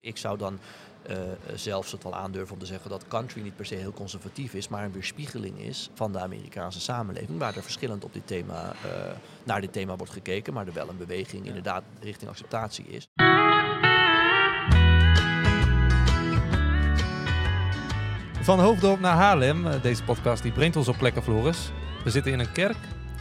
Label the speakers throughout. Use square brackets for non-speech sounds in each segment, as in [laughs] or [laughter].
Speaker 1: Ik zou dan uh, zelfs het wel aandurven om te zeggen dat country niet per se heel conservatief is, maar een weerspiegeling is van de Amerikaanse samenleving, waar er verschillend op dit thema, uh, naar dit thema wordt gekeken, maar er wel een beweging inderdaad richting acceptatie is.
Speaker 2: Van Hoofddorp naar Haarlem, deze podcast die brengt ons op plekken, Floris. We zitten in een kerk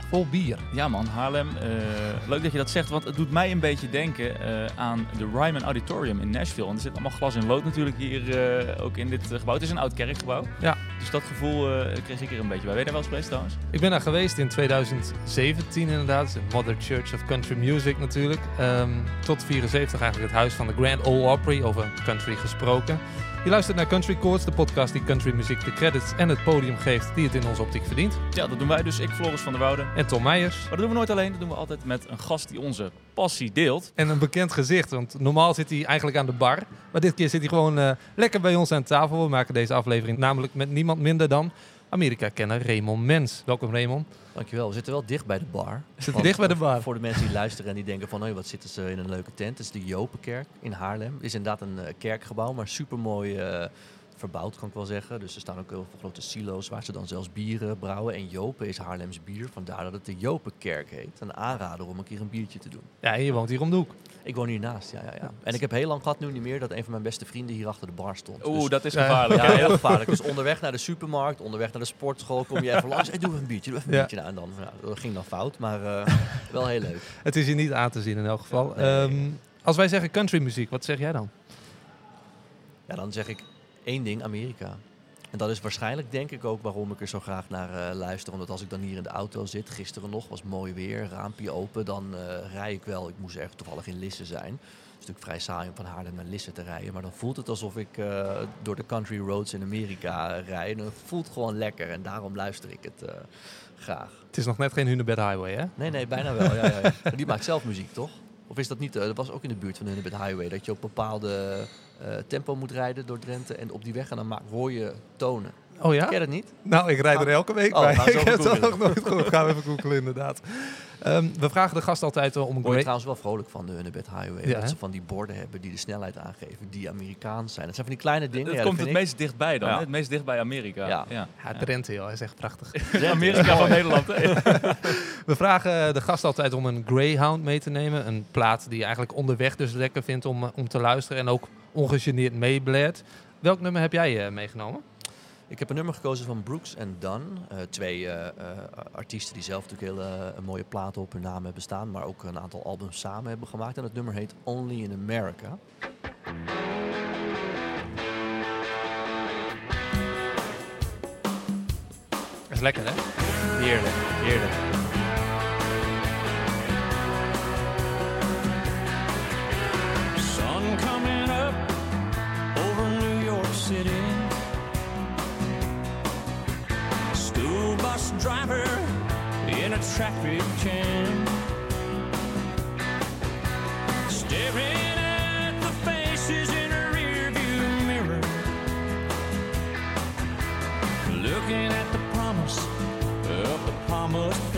Speaker 2: vol bier.
Speaker 3: Ja man, Haarlem. Uh, leuk dat je dat zegt, want het doet mij een beetje denken uh, aan de Ryman Auditorium in Nashville. En er zit allemaal glas en lood natuurlijk hier uh, ook in dit gebouw. Het is een oud kerkgebouw.
Speaker 2: Ja.
Speaker 3: Dus dat gevoel kreeg ik er een beetje bij. Ben je daar wel eens geweest trouwens?
Speaker 2: Ik ben daar geweest in 2017 inderdaad. De Mother Church of Country Music natuurlijk. Um, tot 74 eigenlijk het huis van de Grand Ole Opry, over country gesproken. Je luistert naar Country Chords, de podcast die countrymuziek de credits en het podium geeft die het in onze optiek verdient.
Speaker 3: Ja, dat doen wij dus. Ik, Floris van der Wouden.
Speaker 2: En Tom Meijers.
Speaker 3: Maar dat doen we nooit alleen. Dat doen we altijd met een gast die onze passie deelt.
Speaker 2: En een bekend gezicht, want normaal zit hij eigenlijk aan de bar. Maar dit keer zit hij gewoon uh, lekker bij ons aan tafel. We maken deze aflevering namelijk met niemand minder dan Amerika-kenner Raymond Mens. Welkom Raymond.
Speaker 1: Dankjewel. We zitten wel dicht bij de bar.
Speaker 2: We zitten dicht bij de bar.
Speaker 1: Voor de mensen die luisteren en die denken van... Hey, wat zitten ze in een leuke tent. Het is de Jopenkerk in Haarlem. Het is inderdaad een uh, kerkgebouw, maar supermooi... Uh, verbouwd, kan ik wel zeggen. Dus er staan ook heel veel grote silo's waar ze dan zelfs bieren brouwen. En Jopen is Haarlems bier, vandaar dat het de Jopenkerk heet. Een aanrader om een keer een biertje te doen.
Speaker 2: Ja, en je woont hier om de hoek.
Speaker 1: Ik woon hiernaast, ja, ja, ja. En ik heb heel lang gehad nu niet meer dat een van mijn beste vrienden hier achter de bar stond.
Speaker 3: Oeh, dus, dat is gevaarlijk.
Speaker 1: Ja, heel gevaarlijk. Dus onderweg naar de supermarkt, onderweg naar de sportschool, kom je even langs. Hey, doe even een biertje, doe even een biertje. Nou, en dan, nou, dat ging dan fout, maar uh, [laughs] wel heel leuk.
Speaker 2: Het is hier niet aan te zien in elk geval. Nee. Um, als wij zeggen countrymuziek, wat zeg jij dan?
Speaker 1: Ja, dan zeg ik één ding, Amerika. En dat is waarschijnlijk, denk ik, ook waarom ik er zo graag naar uh, luister. Omdat als ik dan hier in de auto zit, gisteren nog, was mooi weer, raampje open, dan uh, rij ik wel. Ik moest erg toevallig in Lisse zijn. Het is natuurlijk vrij saai om van Haarlem naar Lisse te rijden. Maar dan voelt het alsof ik uh, door de country roads in Amerika rijd. En het voelt gewoon lekker en daarom luister ik het graag.
Speaker 2: Het is nog net geen Hunebed Highway, hè?
Speaker 1: Nee, nee, bijna wel. ja, ja, ja. Die maakt zelf muziek, toch? Of is dat niet? dat was ook in de buurt van de Hunebed Highway. Dat je op bepaalde tempo moet rijden door Drenthe. En op die weg en dan maak, hoor je tonen.
Speaker 2: Oh ja?
Speaker 1: Ken je dat niet?
Speaker 2: Nou, ik rijd er elke week
Speaker 1: oh,
Speaker 2: bij.
Speaker 1: Nou,
Speaker 2: ik heb het nog nooit gehoord. Gaan we even googlen, inderdaad. Um, we vragen de gast altijd om een
Speaker 1: Word je trouwens wel vrolijk van de Hunebed Highway. Ja, dat ze van die borden hebben die de snelheid aangeven, die Amerikaans zijn. Dat zijn van die kleine dingen.
Speaker 3: Het
Speaker 1: ja,
Speaker 3: komt het meest dichtbij dan, ja. het meest dichtbij Amerika.
Speaker 1: Ja,
Speaker 2: ja. ja Drenthe, joh, is echt prachtig. [laughs]
Speaker 3: Amerika van Nederland. [laughs]
Speaker 2: we vragen de gast altijd om een Greyhound mee te nemen. Een plaat die je eigenlijk onderweg dus lekker vindt om, om te luisteren en ook ongegeneerd meebladt. Welk nummer heb jij uh, meegenomen?
Speaker 1: Ik heb een nummer gekozen van Brooks en Dunn. Uh, twee uh, uh, artiesten die zelf natuurlijk hele mooie platen op hun naam hebben staan. Maar ook een aantal albums samen hebben gemaakt. En het nummer heet Only in America.
Speaker 2: Dat is lekker hè?
Speaker 1: Heerlijk, heerlijk.
Speaker 4: Sun driver in a traffic jam. Staring at the faces in a rearview mirror. Looking at the promise of the promised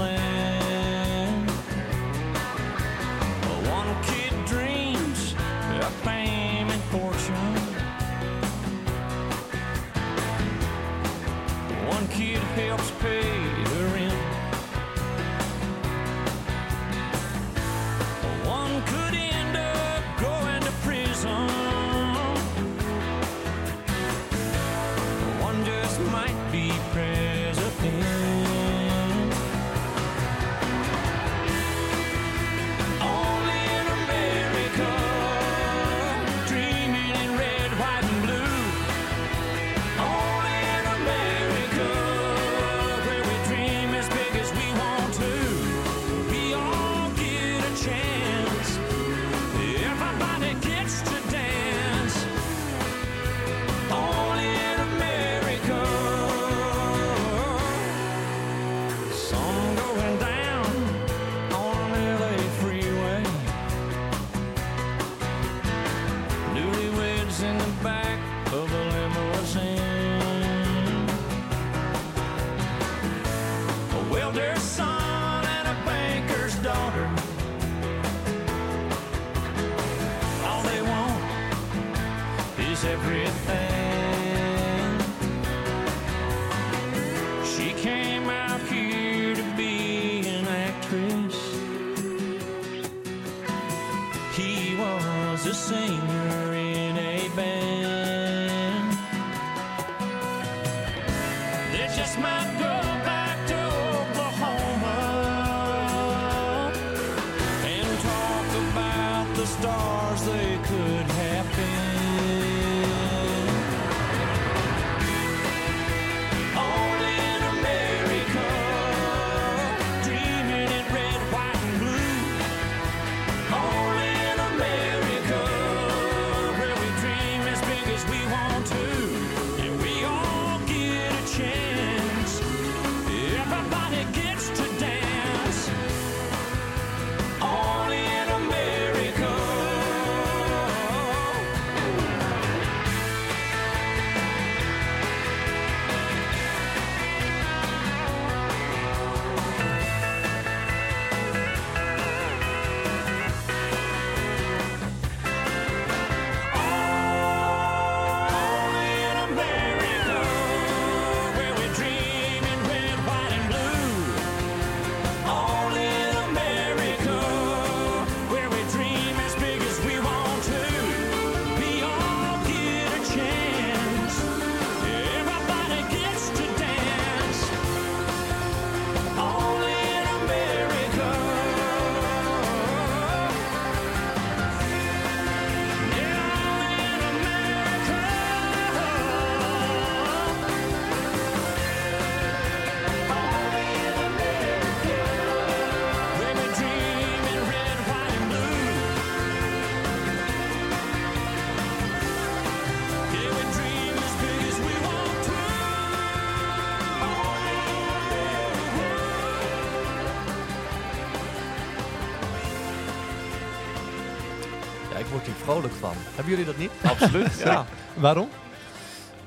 Speaker 1: vrolijk van. Hebben jullie dat niet? [laughs]
Speaker 3: Absoluut.
Speaker 1: Ja.
Speaker 2: Waarom?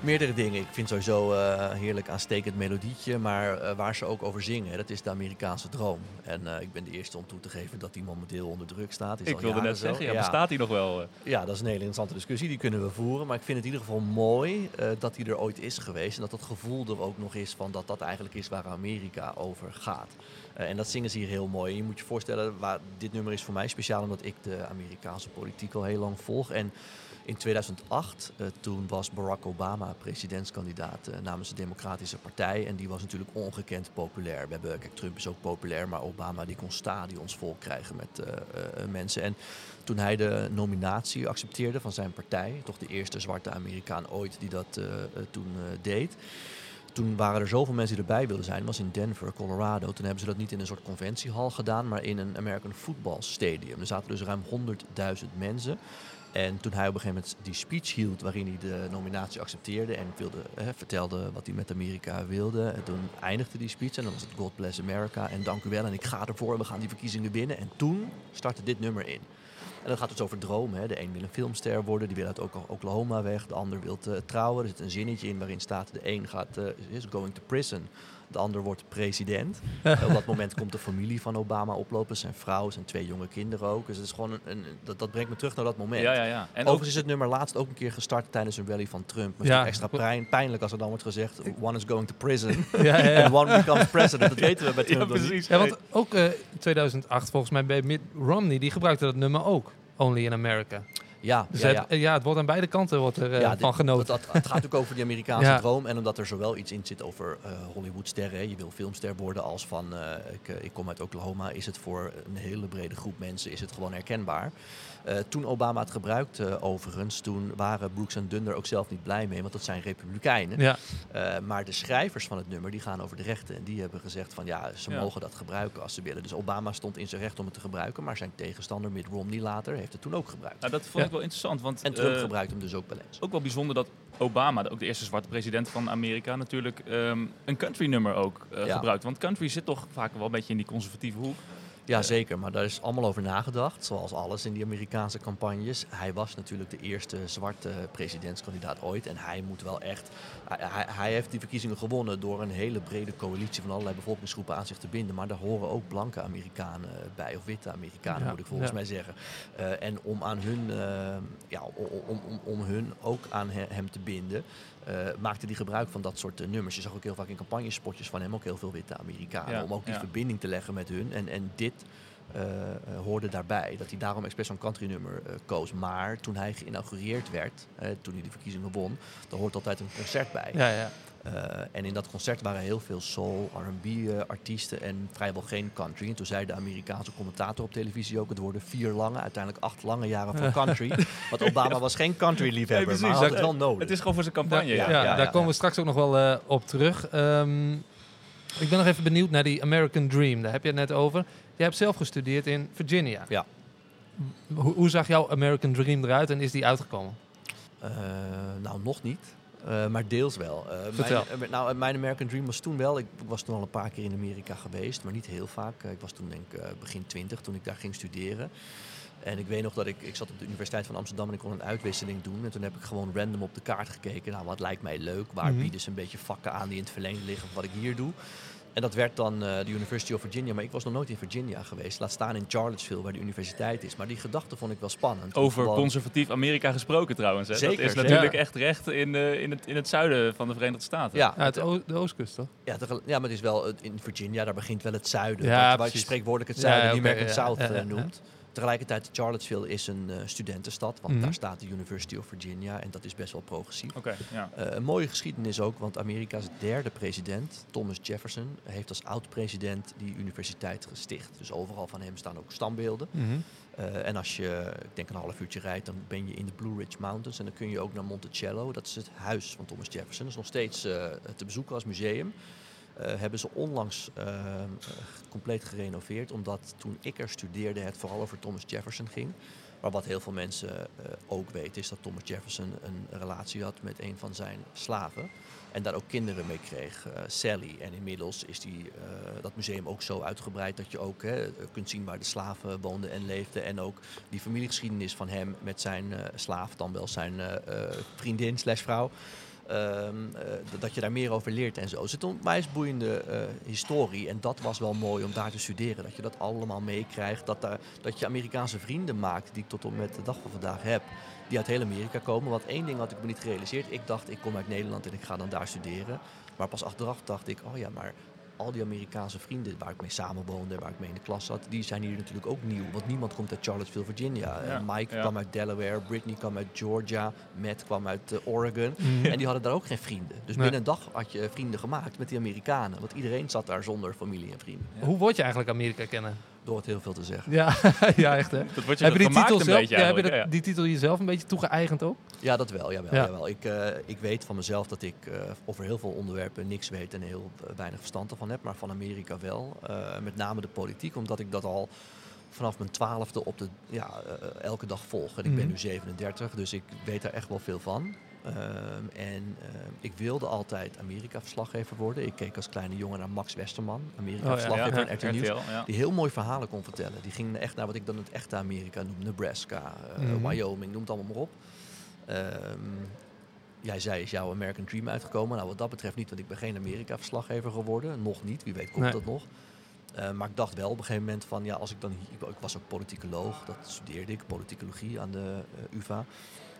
Speaker 1: Meerdere dingen. Ik vind sowieso eh heerlijk aanstekend melodietje, maar eh, waar ze ook over zingen, dat is de Amerikaanse droom. En eh, ik ben de eerste om toe te geven dat die momenteel onder druk staat. Is
Speaker 3: Ik wilde net
Speaker 1: zo.
Speaker 3: zeggen, ja, bestaat die nog wel?
Speaker 1: Ja, dat is een hele interessante discussie. Die kunnen we voeren. Maar ik vind het in ieder geval mooi dat die er ooit is geweest. En dat dat gevoel er ook nog is van dat dat eigenlijk is waar Amerika over gaat. Eh, en dat zingen ze hier heel mooi. Je moet je voorstellen, waar, dit nummer is voor mij speciaal omdat ik de Amerikaanse politiek al heel lang volg. En in 2008, eh, toen was Barack Obama presidentskandidaat eh, namens de Democratische Partij. En die was natuurlijk ongekend populair. We hebben, kijk, Trump is ook populair, maar Obama die kon stadions vol krijgen met mensen. En toen hij de nominatie accepteerde van zijn partij, toch de eerste zwarte Amerikaan ooit die dat toen deed. Toen waren er zoveel mensen die erbij wilden zijn. Was in Denver, Colorado. Toen hebben ze dat niet in een soort conventiehal gedaan, maar in een American Football Stadium. Er zaten dus ruim 100.000 mensen. En toen hij op een gegeven moment die speech hield waarin hij de nominatie accepteerde en wilde, vertelde wat hij met Amerika wilde. En toen eindigde die speech en dan was het God Bless America en dank u wel en ik ga ervoor, we gaan die verkiezingen winnen. En toen startte dit nummer in. En dat gaat dus over dromen. Hè. De een wil een filmster worden, die wil uit Oklahoma weg. De ander wil trouwen. Er zit een zinnetje in waarin staat: de een gaat, eh, is going to prison. De ander wordt president. [laughs] Eh, op dat moment komt de familie van Obama oplopen. Zijn vrouw, zijn twee jonge kinderen ook. Dus het is gewoon een, een- dat, dat brengt me terug naar dat moment.
Speaker 3: Ja, ja, ja. En ook,
Speaker 1: Overigens is het nummer laatst ook een keer gestart tijdens een rally van Trump. Maar het is
Speaker 2: Ja.
Speaker 1: ook extra pijn- pijnlijk als er dan wordt gezegd: one is going to prison [laughs]
Speaker 2: Ja, ja, ja.
Speaker 1: and one becomes president. Dat weten we bij [laughs] Trump
Speaker 3: ja, precies.
Speaker 2: Ja, want ook eh 2008 volgens mij bij Mitt Romney, die gebruikte dat nummer ook. Only in America.
Speaker 1: Ja,
Speaker 2: Dus
Speaker 1: ja,
Speaker 2: het,
Speaker 1: ja.
Speaker 2: ja, het wordt aan beide kanten wordt er eh,
Speaker 1: Ja,
Speaker 2: van genoten.
Speaker 1: Dat, dat, het gaat natuurlijk over die Amerikaanse [laughs] droom. En omdat er zowel iets in zit over eh, Hollywoodsterren. hè. Je wil filmster worden als van eh, ik, ik kom uit Oklahoma. Is het voor een hele brede groep mensen is het gewoon herkenbaar. Eh, toen Obama het gebruikte overigens, toen waren Brooks en Dunder ook zelf niet blij mee. Want dat zijn republikeinen.
Speaker 2: ja.
Speaker 1: Eh, maar de schrijvers van het nummer die gaan over de rechten. En die hebben gezegd van ja, ze
Speaker 3: Ja.
Speaker 1: mogen dat gebruiken als ze willen. Dus Obama stond in zijn recht om het te gebruiken. Maar zijn tegenstander Mitt Romney later heeft het toen ook gebruikt.
Speaker 3: Nou, dat vond
Speaker 2: Ja.
Speaker 3: ik wel interessant, want
Speaker 1: En Trump
Speaker 3: eh,
Speaker 1: gebruikt hem dus ook wel eens.
Speaker 3: ook wel bijzonder dat Obama, ook de eerste zwarte president van Amerika, natuurlijk ehm, een country nummer ook eh, gebruikt. Want country zit toch vaak wel een beetje in die conservatieve hoek.
Speaker 1: Ja, zeker. Maar daar is allemaal over nagedacht. Zoals alles in die Amerikaanse campagnes. Hij was natuurlijk de eerste zwarte presidentskandidaat ooit. En hij moet wel echt. Hij, hij- heeft die verkiezingen gewonnen door een hele brede coalitie van allerlei bevolkingsgroepen aan zich te binden. Maar daar horen ook blanke Amerikanen bij. Of witte Amerikanen,
Speaker 2: Ja,
Speaker 1: moet ik volgens
Speaker 2: ja.
Speaker 1: mij zeggen. Eh, en om aan hun, eh, ja, om, om, om, om hun ook aan he- hem te binden. Eh, maakte hij gebruik van dat soort eh, nummers. Je zag ook heel vaak in campagnespotjes van hem ook heel veel witte Amerikanen.
Speaker 3: Ja,
Speaker 1: om ook die
Speaker 3: ja.
Speaker 1: verbinding te leggen met hun. En, en dit eh, hoorde daarbij. Dat hij daarom expres zo'n country nummer koos. Maar toen hij geïnaugureerd werd, toen hij de verkiezingen won, daar hoort altijd een concert bij.
Speaker 2: Ja, ja.
Speaker 1: Eh, en in dat concert waren heel veel soul, R&B eh, artiesten en vrijwel geen country. En toen zei de Amerikaanse commentator op televisie ook... het worden vier lange, uiteindelijk acht lange jaren van [laughs] country. Want Obama was geen country liefhebber,
Speaker 3: Nee,
Speaker 1: maar had het wel nodig.
Speaker 3: Het is gewoon voor zijn campagne.
Speaker 2: Ja,
Speaker 3: Ja,
Speaker 2: ja,
Speaker 1: ja,
Speaker 2: daar
Speaker 1: ja,
Speaker 2: komen
Speaker 1: ja.
Speaker 2: we straks ook nog wel eh, op terug. Ehm, ik ben nog even benieuwd naar die American Dream. Daar heb je het net over. Jij hebt zelf gestudeerd in Virginia.
Speaker 1: Ja.
Speaker 2: Hoe, hoe zag jouw American Dream eruit en is die uitgekomen?
Speaker 1: Eh, nou, nog niet. Eh, maar deels wel.
Speaker 2: Vertel.
Speaker 1: Mijn, eh, nou, mijn American Dream was toen wel. Ik, was toen al een paar keer in Amerika geweest, maar niet heel vaak. Ik was toen denk ik begin twintig toen ik daar ging studeren. En ik weet nog dat ik, ik zat op de Universiteit van Amsterdam en ik kon een uitwisseling doen. En toen heb ik gewoon random op de kaart gekeken. Nou, wat lijkt mij leuk? Waar
Speaker 2: Mhm.
Speaker 1: bieden ze een beetje vakken aan die in het verlengde liggen van wat ik hier doe? En dat werd dan eh, de University of Virginia. Maar ik was nog nooit in Virginia geweest. Laat staan in Charlottesville, waar de universiteit is. Maar die gedachte vond ik wel spannend. Om
Speaker 3: Over
Speaker 1: gewoon-
Speaker 3: conservatief Amerika gesproken trouwens. Hè.
Speaker 1: Zeker,
Speaker 3: dat is natuurlijk
Speaker 2: Ja.
Speaker 3: echt recht in, eh, in, het, in het zuiden van de Verenigde Staten.
Speaker 1: Ja,
Speaker 2: Uit de, Oostkust, toch?
Speaker 1: Ja, ja, maar het is wel het- in Virginia, daar begint wel het zuiden.
Speaker 2: Ja,
Speaker 1: waar, waar je spreekwoordelijk het
Speaker 2: Ja,
Speaker 1: zuiden,
Speaker 2: ja,
Speaker 1: die American
Speaker 2: ja,
Speaker 1: South
Speaker 2: ja,
Speaker 1: eh,
Speaker 2: ja,
Speaker 1: noemt. Tegelijkertijd, Charlottesville is een eh, studentenstad, want
Speaker 2: Mhm.
Speaker 1: daar staat de University of Virginia en dat is best wel progressief.
Speaker 3: Oké, ja.
Speaker 1: Eh, een mooie geschiedenis ook, want Amerika's derde president, Thomas Jefferson, heeft als oud-president die universiteit gesticht. Dus overal van hem staan ook standbeelden. Eh, en als je, ik denk een half uurtje rijdt, dan ben je in de Blue Ridge Mountains. En dan kun je ook naar Monticello. Dat is het huis van Thomas Jefferson. Dat is nog steeds eh, te bezoeken als museum. Eh, hebben ze onlangs eh, compleet gerenoveerd. Omdat toen ik er studeerde het vooral over Thomas Jefferson ging. Maar wat heel veel mensen eh, ook weten is dat Thomas Jefferson een relatie had met een van zijn slaven. En daar ook kinderen mee kreeg, Sally. En inmiddels is die, dat museum ook zo uitgebreid dat je ook hè, kunt zien waar de slaven woonden en leefden. En ook die familiegeschiedenis van hem met zijn slaaf, dan wel zijn vriendin slash vrouw. Ehm, eh, dat je daar meer over leert en zo. Het is een boeiende eh, historie. En dat was wel mooi om daar te studeren. Dat je dat allemaal meekrijgt. Dat, daar- dat je Amerikaanse vrienden maakt, die ik tot op met de dag van vandaag heb. Die uit heel Amerika komen. Want één ding had ik me niet gerealiseerd. Ik dacht, ik kom uit Nederland en ik ga dan daar studeren. Maar pas achteraf dacht ik, oh ja, maar al die Amerikaanse vrienden waar ik mee samenwoonde, waar ik mee in de klas zat, die zijn hier natuurlijk ook nieuw. Want niemand komt uit Charlottesville, Virginia. Eh,
Speaker 3: Ja,
Speaker 1: Mike
Speaker 3: ja.
Speaker 1: kwam uit Delaware, Brittany kwam uit Georgia, Matt kwam uit eh, Oregon.
Speaker 2: Mhm.
Speaker 1: En die hadden daar ook geen vrienden. Dus
Speaker 2: Nee.
Speaker 1: binnen een dag had je vrienden gemaakt met die Amerikanen. Want iedereen zat daar zonder familie en vrienden.
Speaker 2: Hoe word je eigenlijk Amerika kennen?
Speaker 1: Door het heel veel te zeggen.
Speaker 2: Ja, [laughs] ja echt hè.
Speaker 3: Dat wordt je
Speaker 2: Heb je die titel,
Speaker 3: een
Speaker 2: zelf,
Speaker 3: beetje
Speaker 2: ja, heb je dat- die titel jezelf een beetje toegeëigend ook?
Speaker 1: Ja, dat wel. Jawel,
Speaker 2: Ja.
Speaker 1: jawel. Ik, eh, ik weet van mezelf dat ik eh, over heel veel onderwerpen niks weet en heel eh, weinig verstand ervan heb. Maar van Amerika wel. Eh, met name de politiek, omdat ik dat al vanaf mijn twaalfde op de, ja, elke dag volg. En ik ben
Speaker 2: Mhm.
Speaker 1: nu 37, dus ik weet daar echt wel veel van. Ehm, en eh, ik wilde altijd Amerika-verslaggever worden. Ik keek als kleine jongen naar Max Westerman,
Speaker 2: Oh,
Speaker 1: Amerika-verslaggever
Speaker 2: ja,
Speaker 1: van RTL Nieuws.
Speaker 3: Ja.
Speaker 1: Die heel mooi verhalen kon vertellen. Die ging echt naar wat ik dan het echte Amerika noem. Nebraska, eh,
Speaker 2: Mhm.
Speaker 1: Wyoming, noem het allemaal maar op. Ehm, jij zei, is jouw American Dream uitgekomen? Nou, wat dat betreft niet, want ik ben geen Amerika-verslaggever geworden. Nog niet, wie weet komt
Speaker 2: Nee.
Speaker 1: dat nog. Eh, maar ik dacht wel op een gegeven moment van, ja, als ik dan. Ik was ook politicoloog, dat studeerde ik, politicologie aan de eh, UvA.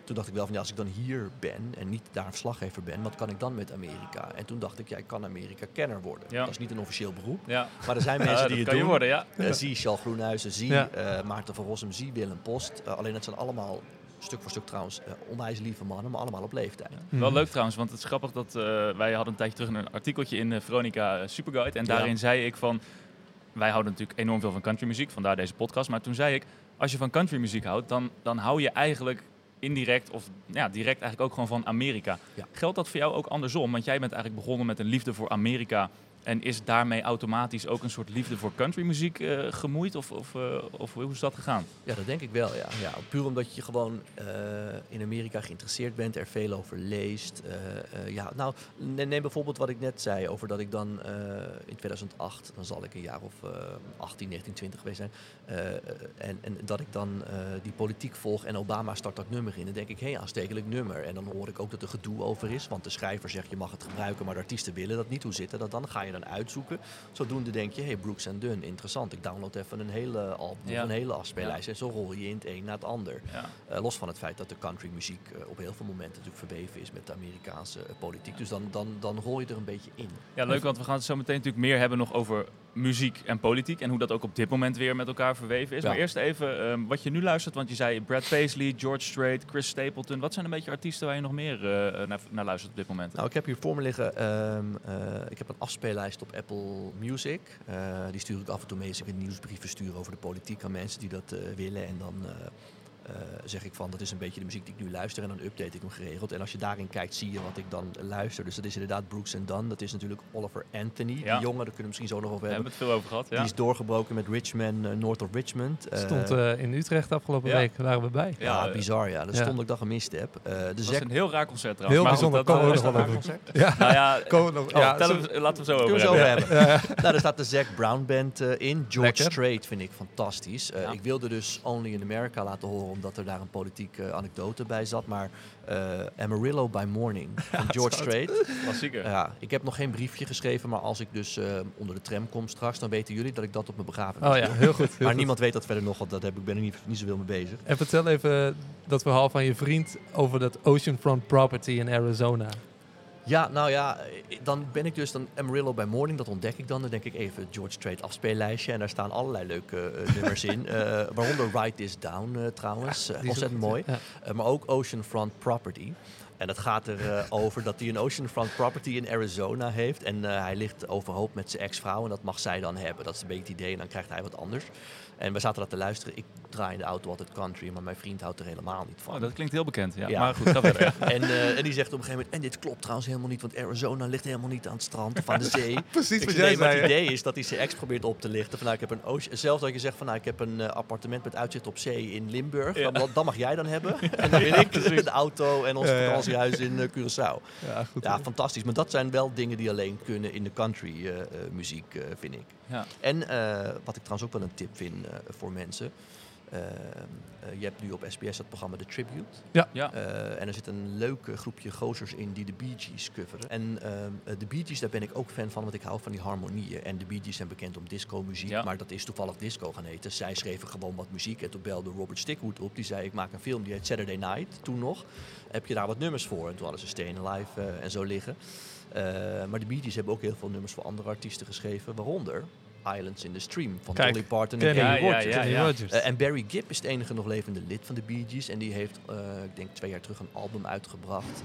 Speaker 1: Toen dacht ik wel van, ja, als ik dan hier ben en niet daar een verslaggever ben, wat kan ik dan met Amerika? En toen dacht ik, ja, ik kan Amerika-kenner worden.
Speaker 3: Ja.
Speaker 1: Dat is niet een officieel beroep,
Speaker 3: Ja.
Speaker 1: maar er zijn [laughs]
Speaker 3: Ja,
Speaker 1: mensen
Speaker 3: dat
Speaker 1: die het
Speaker 3: kan
Speaker 1: doen.
Speaker 3: je worden, ja.
Speaker 1: Eh, zie Charles Groenhuizen, zie
Speaker 2: Ja.
Speaker 1: eh, Maarten van Rossum, zie Willem Post. Eh, alleen het zijn allemaal, stuk voor stuk trouwens, onwijs lieve mannen, maar allemaal op leeftijd.
Speaker 3: Wel leuk trouwens, want het is grappig dat eh, wij hadden een tijdje terug een artikeltje in eh, Veronica Superguide. En
Speaker 1: Ja.
Speaker 3: daarin zei ik van, wij houden natuurlijk enorm veel van countrymuziek, vandaar deze podcast. Maar toen zei ik, als je van countrymuziek houdt, dan, dan hou je eigenlijk indirect of ja, direct eigenlijk ook gewoon van Amerika.
Speaker 1: Ja.
Speaker 3: Geldt dat voor jou ook andersom? Want jij bent eigenlijk begonnen met een liefde voor Amerika En is daarmee automatisch ook een soort liefde voor countrymuziek eh, gemoeid? Of, of, eh, of hoe is dat gegaan?
Speaker 1: Ja, dat denk ik wel, ja. ja puur omdat je gewoon eh, in Amerika geïnteresseerd bent, er veel over leest. Ja, nou, ne- neem bijvoorbeeld wat ik net zei over dat ik dan in 2008, dan zal ik een jaar of eh 18, 19, 20 geweest zijn. en, en dat ik dan die politiek volg en Obama start dat nummer in. Dan denk ik, hé, hey, aanstekelijk nummer. En dan hoor ik ook dat er gedoe over is, want de schrijver zegt je mag het gebruiken, maar de artiesten willen dat niet. Hoe zit dat dan? ga je dan uitzoeken. Zodoende denk je, hé, hey, Brooks and Dunn, interessant. Ik download even een hele album,
Speaker 3: Ja.
Speaker 1: een hele afspeellijst. En zo rol je in het een na het ander.
Speaker 3: Ja.
Speaker 1: Eh, los van het feit dat de countrymuziek eh, op heel veel momenten natuurlijk verweven is met de Amerikaanse eh, politiek. Dus dan, dan, dan rol je er een beetje in.
Speaker 3: Ja, leuk, want we gaan het zo meteen natuurlijk meer hebben nog over muziek en politiek. En hoe dat ook op dit moment weer met elkaar verweven is.
Speaker 1: Ja.
Speaker 3: Maar eerst even ehm, wat je nu luistert. Want je zei Brad Paisley, George Strait, Chris Stapleton. Wat zijn een beetje artiesten waar je nog meer eh, naar, naar luistert op dit moment?
Speaker 1: Nou, ik heb hier voor me liggen, ehm, eh, ik heb een afspeellijst op Apple Music. Eh, die stuur ik af en toe mee als ik een nieuwsbrief verstuur over de politiek aan mensen die dat eh, willen. En dan eh, zeg ik van, dat is een beetje de muziek die ik nu luister en dan update ik hem geregeld. En als je daarin kijkt, zie je wat ik dan luister. Dus dat is inderdaad Brooks and Dunn. Dat is natuurlijk Oliver Anthony,
Speaker 3: Ja.
Speaker 1: die jongen, daar kunnen we misschien zo nog over
Speaker 3: Daar hebben
Speaker 1: hebben.
Speaker 3: we het veel over gehad. Ja.
Speaker 1: Die is doorgebroken met Richmond, eh, North of Richmond. Eh,
Speaker 2: Stond eh, in Utrecht afgelopen
Speaker 3: ja.
Speaker 2: week, waren we bij.
Speaker 1: ja,
Speaker 3: Ja,
Speaker 1: bizar ja. Dat
Speaker 2: ja.
Speaker 1: stond ik dat gemist heb. Eh, de
Speaker 3: dat is
Speaker 1: Zack
Speaker 3: een heel raar concert trouwens.
Speaker 2: Heel bijzonder,
Speaker 3: dat,
Speaker 2: komen we nog wel
Speaker 1: Raar
Speaker 2: over. Ja,
Speaker 3: Nou ja, [laughs]
Speaker 2: komen we nog.
Speaker 3: oh,
Speaker 2: ja,
Speaker 3: laten we zo over
Speaker 1: we zo
Speaker 3: hebben.
Speaker 1: over hebben. nou, daar staat de Zac Brown Band in. George
Speaker 2: Lekker.
Speaker 1: Strait vind ik fantastisch. Eh,
Speaker 3: Ja.
Speaker 1: Ik wilde dus Only in America laten horen, omdat er daar een politieke anekdote bij zat. Maar eh, Amarillo by Morning [laughs] van George Strait.
Speaker 3: Klassieker.
Speaker 1: Ja, ik heb nog geen briefje geschreven, maar als ik dus eh, onder de tram kom straks, dan weten jullie dat ik dat op mijn begrafenis
Speaker 2: Oh ja, heel goed. Heel
Speaker 1: Maar
Speaker 2: goed.
Speaker 1: niemand weet dat verder nog, want dat heb ik ben er niet, niet zoveel mee bezig.
Speaker 2: En vertel even dat verhaal van je vriend over dat oceanfront property in Arizona.
Speaker 1: Ja, nou ja, eh, dan ben ik dus dan Amarillo by Morning, dat ontdek ik dan. Dan denk ik even George Strait afspeellijstje en daar staan allerlei leuke eh, nummers in. [laughs] Eh, waaronder Write This Down eh, trouwens, Eh, ontzettend mooi.
Speaker 2: Ja.
Speaker 1: Eh, maar ook Oceanfront Property. En dat gaat erover over dat hij een Oceanfront Property in Arizona heeft. En eh, hij ligt overhoop met zijn ex-vrouw en dat mag zij dan hebben. Dat is een beetje het idee en dan krijgt hij wat anders. En we zaten dat te luisteren. Ik draai in de auto altijd country, maar mijn vriend houdt er helemaal niet van.
Speaker 3: Oh, dat klinkt heel bekend. Ja.
Speaker 1: Ja.
Speaker 3: Maar goed, ga verder. [laughs] Ja.
Speaker 1: En, eh, en die zegt op een gegeven moment, en dit klopt trouwens helemaal niet, want Arizona ligt helemaal niet aan het strand of aan de [laughs] zee.
Speaker 2: Precies
Speaker 1: Ik
Speaker 2: wat jij
Speaker 1: nee, maar het idee is dat hij zijn ex probeert op te lichten. Van, nou, ik heb een ocean, zelfs dat je zegt van nou, ik heb een eh, appartement met uitzicht op zee in Limburg.
Speaker 3: Ja.
Speaker 1: Dan, dan mag jij dan hebben. [laughs] En dan wil ik de auto en ons vakantiehuis in eh, Curaçao.
Speaker 2: Ja, goed.
Speaker 1: Ja, fantastisch. Maar dat zijn wel dingen die alleen kunnen in de country muziek, vind ik.
Speaker 3: Ja.
Speaker 1: En eh, wat ik trouwens ook wel een tip vind eh, voor mensen. eh, je hebt nu op SBS het programma The Tribute.
Speaker 3: Ja.
Speaker 1: Eh, en er zit een leuk groepje gozers in die de Bee Gees coveren. En de Bee Gees, daar ben ik ook fan van, want ik hou van die harmonieën. En de Bee Gees zijn bekend om disco-muziek,
Speaker 3: Ja.
Speaker 1: maar dat is toevallig disco gaan heten. Zij schreven gewoon wat muziek en toen belde Robert Stickwood op. Die zei, ik maak een film die heet Saturday Night, toen nog. Heb je daar wat nummers voor? En toen hadden ze Staying Alive en zo liggen. Eh, maar de Bee Gees hebben ook heel veel nummers voor andere artiesten geschreven, waaronder Islands in the Stream van
Speaker 2: Kijk,
Speaker 1: Dolly Parton en. Kenny Rogers.
Speaker 2: Kenny.
Speaker 1: Eh, en Barry Gibb is het enige nog levende lid van de Bee Gees. En die heeft, eh, ik denk twee jaar terug, een album uitgebracht.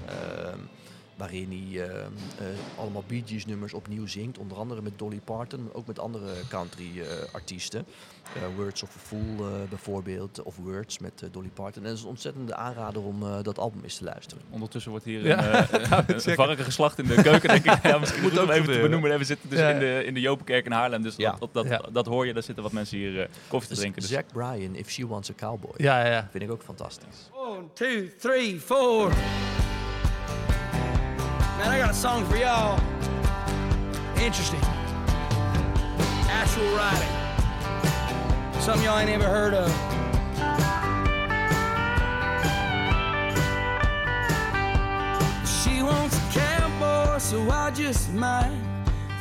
Speaker 1: Waarin hij ehm, eh, allemaal Bee Gees nummers opnieuw zingt. Onder andere met Dolly Parton, maar ook met andere country eh, artiesten. Eh, Words of a Fool eh, bijvoorbeeld, of Words met Dolly Parton. En het is een ontzettende aanrader om eh, dat album eens te luisteren.
Speaker 3: Ondertussen wordt hier
Speaker 2: Ja.
Speaker 3: een, eh, [laughs] varken geslacht in de keuken, denk ik. Ja, [laughs] misschien
Speaker 1: Moet ook
Speaker 3: even te benoemen. We zitten dus
Speaker 2: Ja.
Speaker 3: in, de, in de Jopenkerk in Haarlem, dus
Speaker 1: Ja.
Speaker 3: op, op dat,
Speaker 2: Ja.
Speaker 3: dat hoor je. Daar zitten wat mensen hier eh, koffie te
Speaker 1: Dus
Speaker 3: drinken. Dus.
Speaker 1: Zack Bryan, If She Wants a Cowboy.
Speaker 2: Ja, ja, ja.
Speaker 1: Vind ik ook fantastisch.
Speaker 5: One, two, three, four. Man, I got a song for y'all. Interesting. Actual writing. Something y'all ain't ever heard of. She wants a cowboy, so I just might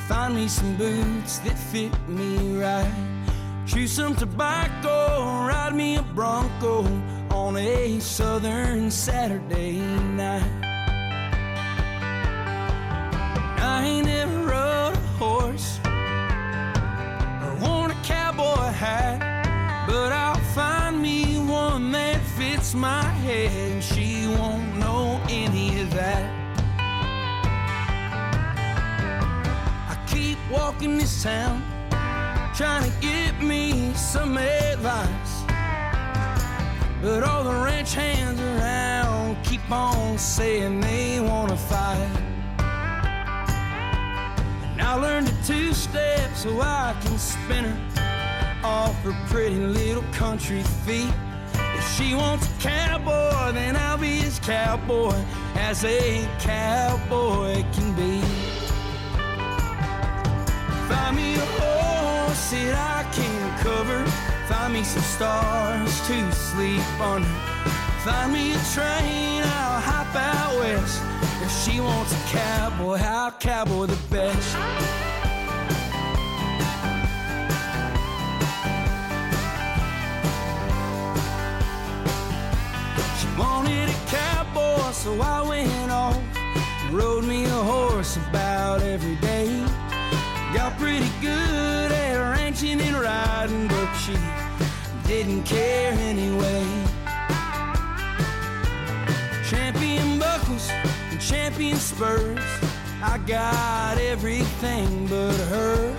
Speaker 5: find me some boots that fit me right. Chew some tobacco, ride me a bronco on a southern Saturday night. I ain't never rode a horse or worn a cowboy hat, but I'll find me one that fits my head, and she won't know any of that. I keep walking this town trying to get me some advice. But all the ranch hands around keep on saying they wanna fight. I learned a two step so I can spin her off her pretty little country feet. If she wants a cowboy, then I'll be his cowboy as a cowboy can be. Find me a horse that I can cover. Find me some stars to sleep under. Find me a train, I'll hop out west. If she wants a cowboy, I'll cowboy the best. She wanted a cowboy, so I went off rode me a horse about every day. Got pretty good at ranching and riding, but she didn't care anyway. Champion buckles champion spurs. I got everything but her.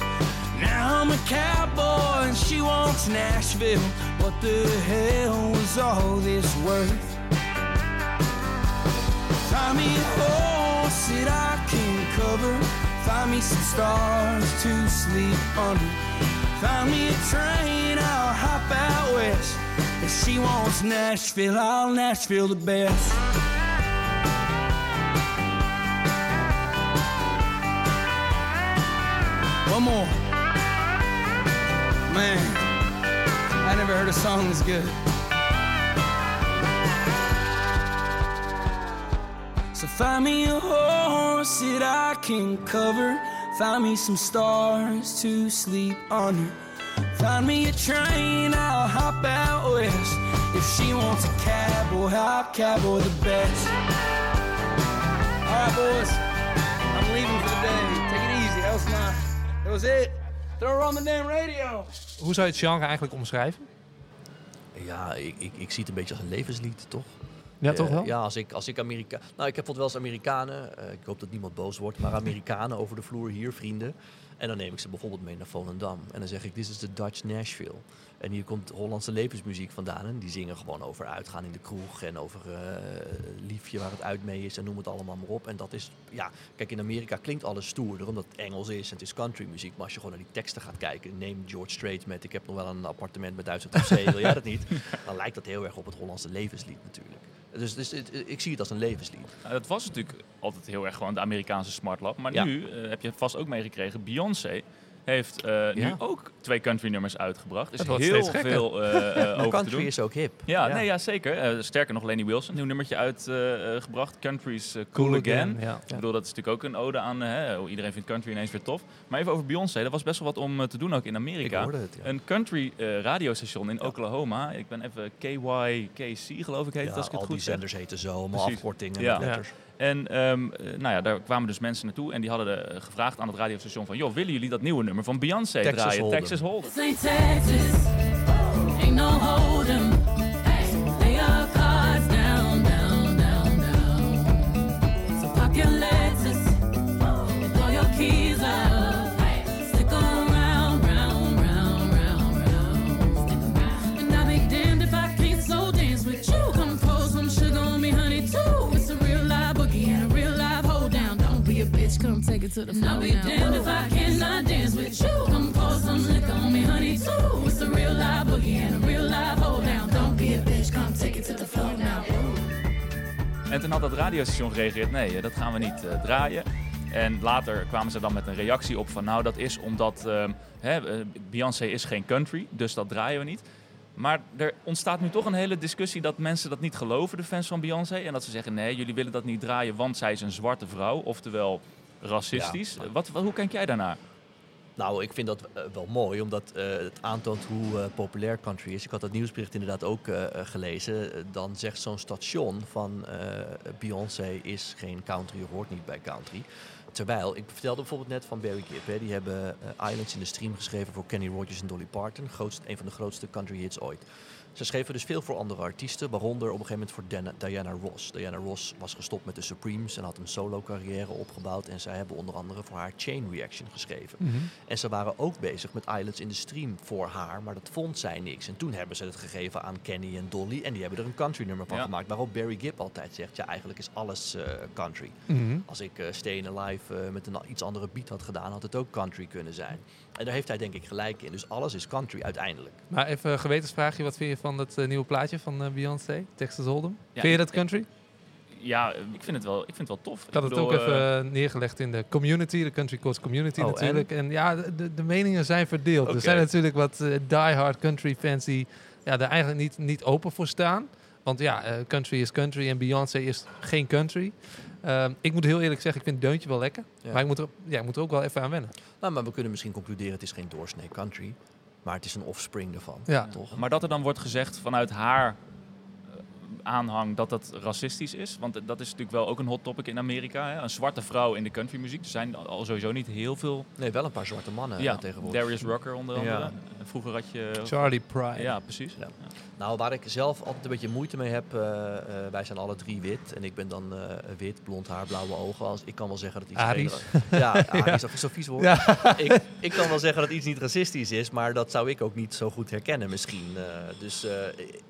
Speaker 5: Now I'm a cowboy and she wants Nashville. What the hell was all this worth? Find me a horse that I can cover. Find me some stars to sleep under. Find me a train, I'll hop out west. If she wants Nashville, I'll Nashville the best. More. Man, I never heard a song as good. So find me a horse that I can cover. Find me some stars to sleep under. Find me a train, I'll hop out west. If she wants a cowboy, I'll cowboy the best. Alright, boys, I'm leaving for the day. Take it easy. My, that was it. Throw her on the damn radio.
Speaker 2: Hoe zou je het genre eigenlijk omschrijven?
Speaker 1: Ja, ik, ik, ik zie het een beetje als een levenslied, toch?
Speaker 2: Ja,
Speaker 1: Eh,
Speaker 2: toch wel?
Speaker 1: Ja, als ik, als ik Amerika... Nou, ik heb wel eens Amerikanen, eh, ik hoop dat niemand boos wordt, maar Amerikanen [laughs] over de vloer hier, vrienden. En dan neem ik ze bijvoorbeeld mee naar Volendam. En dan zeg ik, dit is de Dutch Nashville. En hier komt Hollandse levensmuziek vandaan. En die zingen gewoon over uitgaan in de kroeg en over eh, liefje waar het uit mee is en noem het allemaal maar op. En dat is, ja, kijk, in Amerika klinkt alles stoerder omdat het Engels is en het is country muziek. Maar als je gewoon naar die teksten gaat kijken, neem George Strait met ik heb nog wel een appartement met op zee, wil jij dat niet? [laughs] Dan lijkt dat heel erg op het Hollandse levenslied natuurlijk. Dus, dus het- ik zie het als een levenslied.
Speaker 3: Nou, dat was natuurlijk altijd heel erg gewoon de Amerikaanse smart lab. Maar
Speaker 1: Ja.
Speaker 3: nu eh, heb je vast ook meegekregen, Beyoncé heeft eh, nu
Speaker 1: Ja.
Speaker 3: ook twee country nummers uitgebracht. Er
Speaker 2: Het
Speaker 3: is
Speaker 2: wordt
Speaker 3: heel veel eh, [laughs] eh, over te
Speaker 1: country
Speaker 3: doen.
Speaker 1: is ook hip.
Speaker 3: Ja, Nee, ja zeker. Sterker nog, Lenny Wilson, nieuw nummertje uitgebracht. Country's cool,
Speaker 2: Cool
Speaker 3: Again.
Speaker 2: Again, ja.
Speaker 3: Ik bedoel, dat is natuurlijk ook een ode aan... hè, hoe iedereen vindt country ineens weer tof. Maar even over Beyoncé. Dat was best wel wat om te doen ook in
Speaker 1: Ik
Speaker 3: Amerika.
Speaker 1: hoorde het, ja.
Speaker 3: Een country eh, radiostation in Oklahoma. Ik ben even KYKC geloof ik heet het,
Speaker 1: Ja,
Speaker 3: als ik het
Speaker 1: al
Speaker 3: goed
Speaker 1: die
Speaker 3: zeg.
Speaker 1: zenders heten zo, allemaal afkortingen
Speaker 3: Ja.
Speaker 1: met letters.
Speaker 3: En ehm, eh, nou ja, daar kwamen dus mensen naartoe en die hadden eh, gevraagd aan het radiostation van... joh, willen jullie dat nieuwe nummer van Beyoncé
Speaker 1: Texas
Speaker 3: draaien? Texas Hold'em.
Speaker 6: Texas, ain't no hold'em. Come take it to the floor. I'll be damned if I cannot dance with you. Come pour some liquor on me, honey, too. It's a real live boogie and a real live hold down. Don't be a bitch, come take it to the floor now.
Speaker 3: En toen had dat radiostation gereageerd, nee, eh, dat gaan we niet eh, draaien. En later kwamen ze dan met een reactie op van, nou dat is omdat hè, eh, Beyoncé is geen country, dus dat draaien we niet. Maar er ontstaat nu toch een hele discussie dat mensen dat niet geloven, de fans van Beyoncé. En dat ze zeggen, nee, jullie willen dat niet draaien, want zij is een zwarte vrouw, oftewel racistisch.
Speaker 1: Ja.
Speaker 3: Wat, wat- hoe kijk jij daarnaar?
Speaker 1: Nou, ik vind dat eh, wel mooi, omdat eh, het aantoont hoe eh, populair country is. Ik had dat nieuwsbericht inderdaad ook gelezen. Dan zegt zo'n station van Beyoncé is geen country, hoort niet bij country. Terwijl, ik vertelde bijvoorbeeld net van Barry Gibb. Hè, die hebben eh, Islands in the Stream geschreven voor Kenny Rogers en Dolly Parton. Grootst, een van de grootste country hits ooit. Ze schreven dus veel voor andere artiesten, waaronder op een gegeven moment voor Diana Ross. Diana Ross was gestopt met de Supremes en had een solo carrière opgebouwd. En zij hebben onder andere voor haar Chain Reaction geschreven.
Speaker 2: Mhm.
Speaker 1: En ze waren ook bezig met Islands in the Stream voor haar, maar dat vond zij niks. En toen hebben ze het gegeven aan Kenny en Dolly en die hebben er een country nummer van
Speaker 3: Ja.
Speaker 1: gemaakt. Waarop Barry Gibb altijd zegt, ja eigenlijk is alles eh, country.
Speaker 2: Mhm.
Speaker 1: Als ik eh Stay Alive eh, met een iets andere beat had gedaan, had het ook country kunnen zijn. En daar heeft hij denk ik gelijk in. Dus alles is country uiteindelijk.
Speaker 2: Maar even een gewetensvraagje. Wat vind je van het eh, nieuwe plaatje van eh, Beyoncé? Texas Hold'em?
Speaker 3: Ja,
Speaker 2: vind je dat country?
Speaker 3: Ja, eh, ik vind het wel, ik vind het wel tof.
Speaker 2: Ik had het
Speaker 3: bedoel,
Speaker 2: ook
Speaker 3: eh,
Speaker 2: even eh, neergelegd in de community, de Country Courts community
Speaker 1: Oh,
Speaker 2: natuurlijk. En, ja, de- de, meningen zijn verdeeld. Er zijn natuurlijk wat eh, diehard country fans die ja, daar eigenlijk niet, niet open voor staan. Want ja, eh, country is country en Beyoncé is geen country. Ehm, ik moet heel eerlijk zeggen, ik vind het deuntje wel lekker.
Speaker 1: Ja.
Speaker 2: Maar ik moet, er, ja, ik moet er ook wel even aan wennen.
Speaker 1: Nou, maar we kunnen misschien concluderen, het is geen doorsnee country. Maar het is een offspring ervan.
Speaker 2: Ja.
Speaker 1: Toch?
Speaker 3: Maar dat er dan wordt gezegd vanuit haar eh, aanhang dat dat racistisch is. Want dat is natuurlijk wel ook een hot topic in Amerika. Hè? Een zwarte vrouw in de countrymuziek. Er zijn al sowieso niet heel veel.
Speaker 1: Nee, wel een paar zwarte mannen
Speaker 3: ja,
Speaker 1: eh, tegenwoordig.
Speaker 3: Darius Rucker onder
Speaker 1: Ja.
Speaker 3: Vroeger had je...
Speaker 2: Charlie Pride.
Speaker 3: Ja, precies.
Speaker 1: Ja. Nou, waar ik zelf altijd een beetje moeite mee heb, eh, eh, wij zijn alle drie wit. En ik ben dan eh, wit, blond haar, blauwe ogen. Als, ik kan wel zeggen dat iets...
Speaker 2: Aries.
Speaker 1: Ja, [laughs] Aries, of zo'n vies woord.
Speaker 2: Ja.
Speaker 1: Ik, ik kan wel zeggen dat iets niet racistisch is, maar dat zou ik ook niet zo goed herkennen misschien. Eh, dus eh,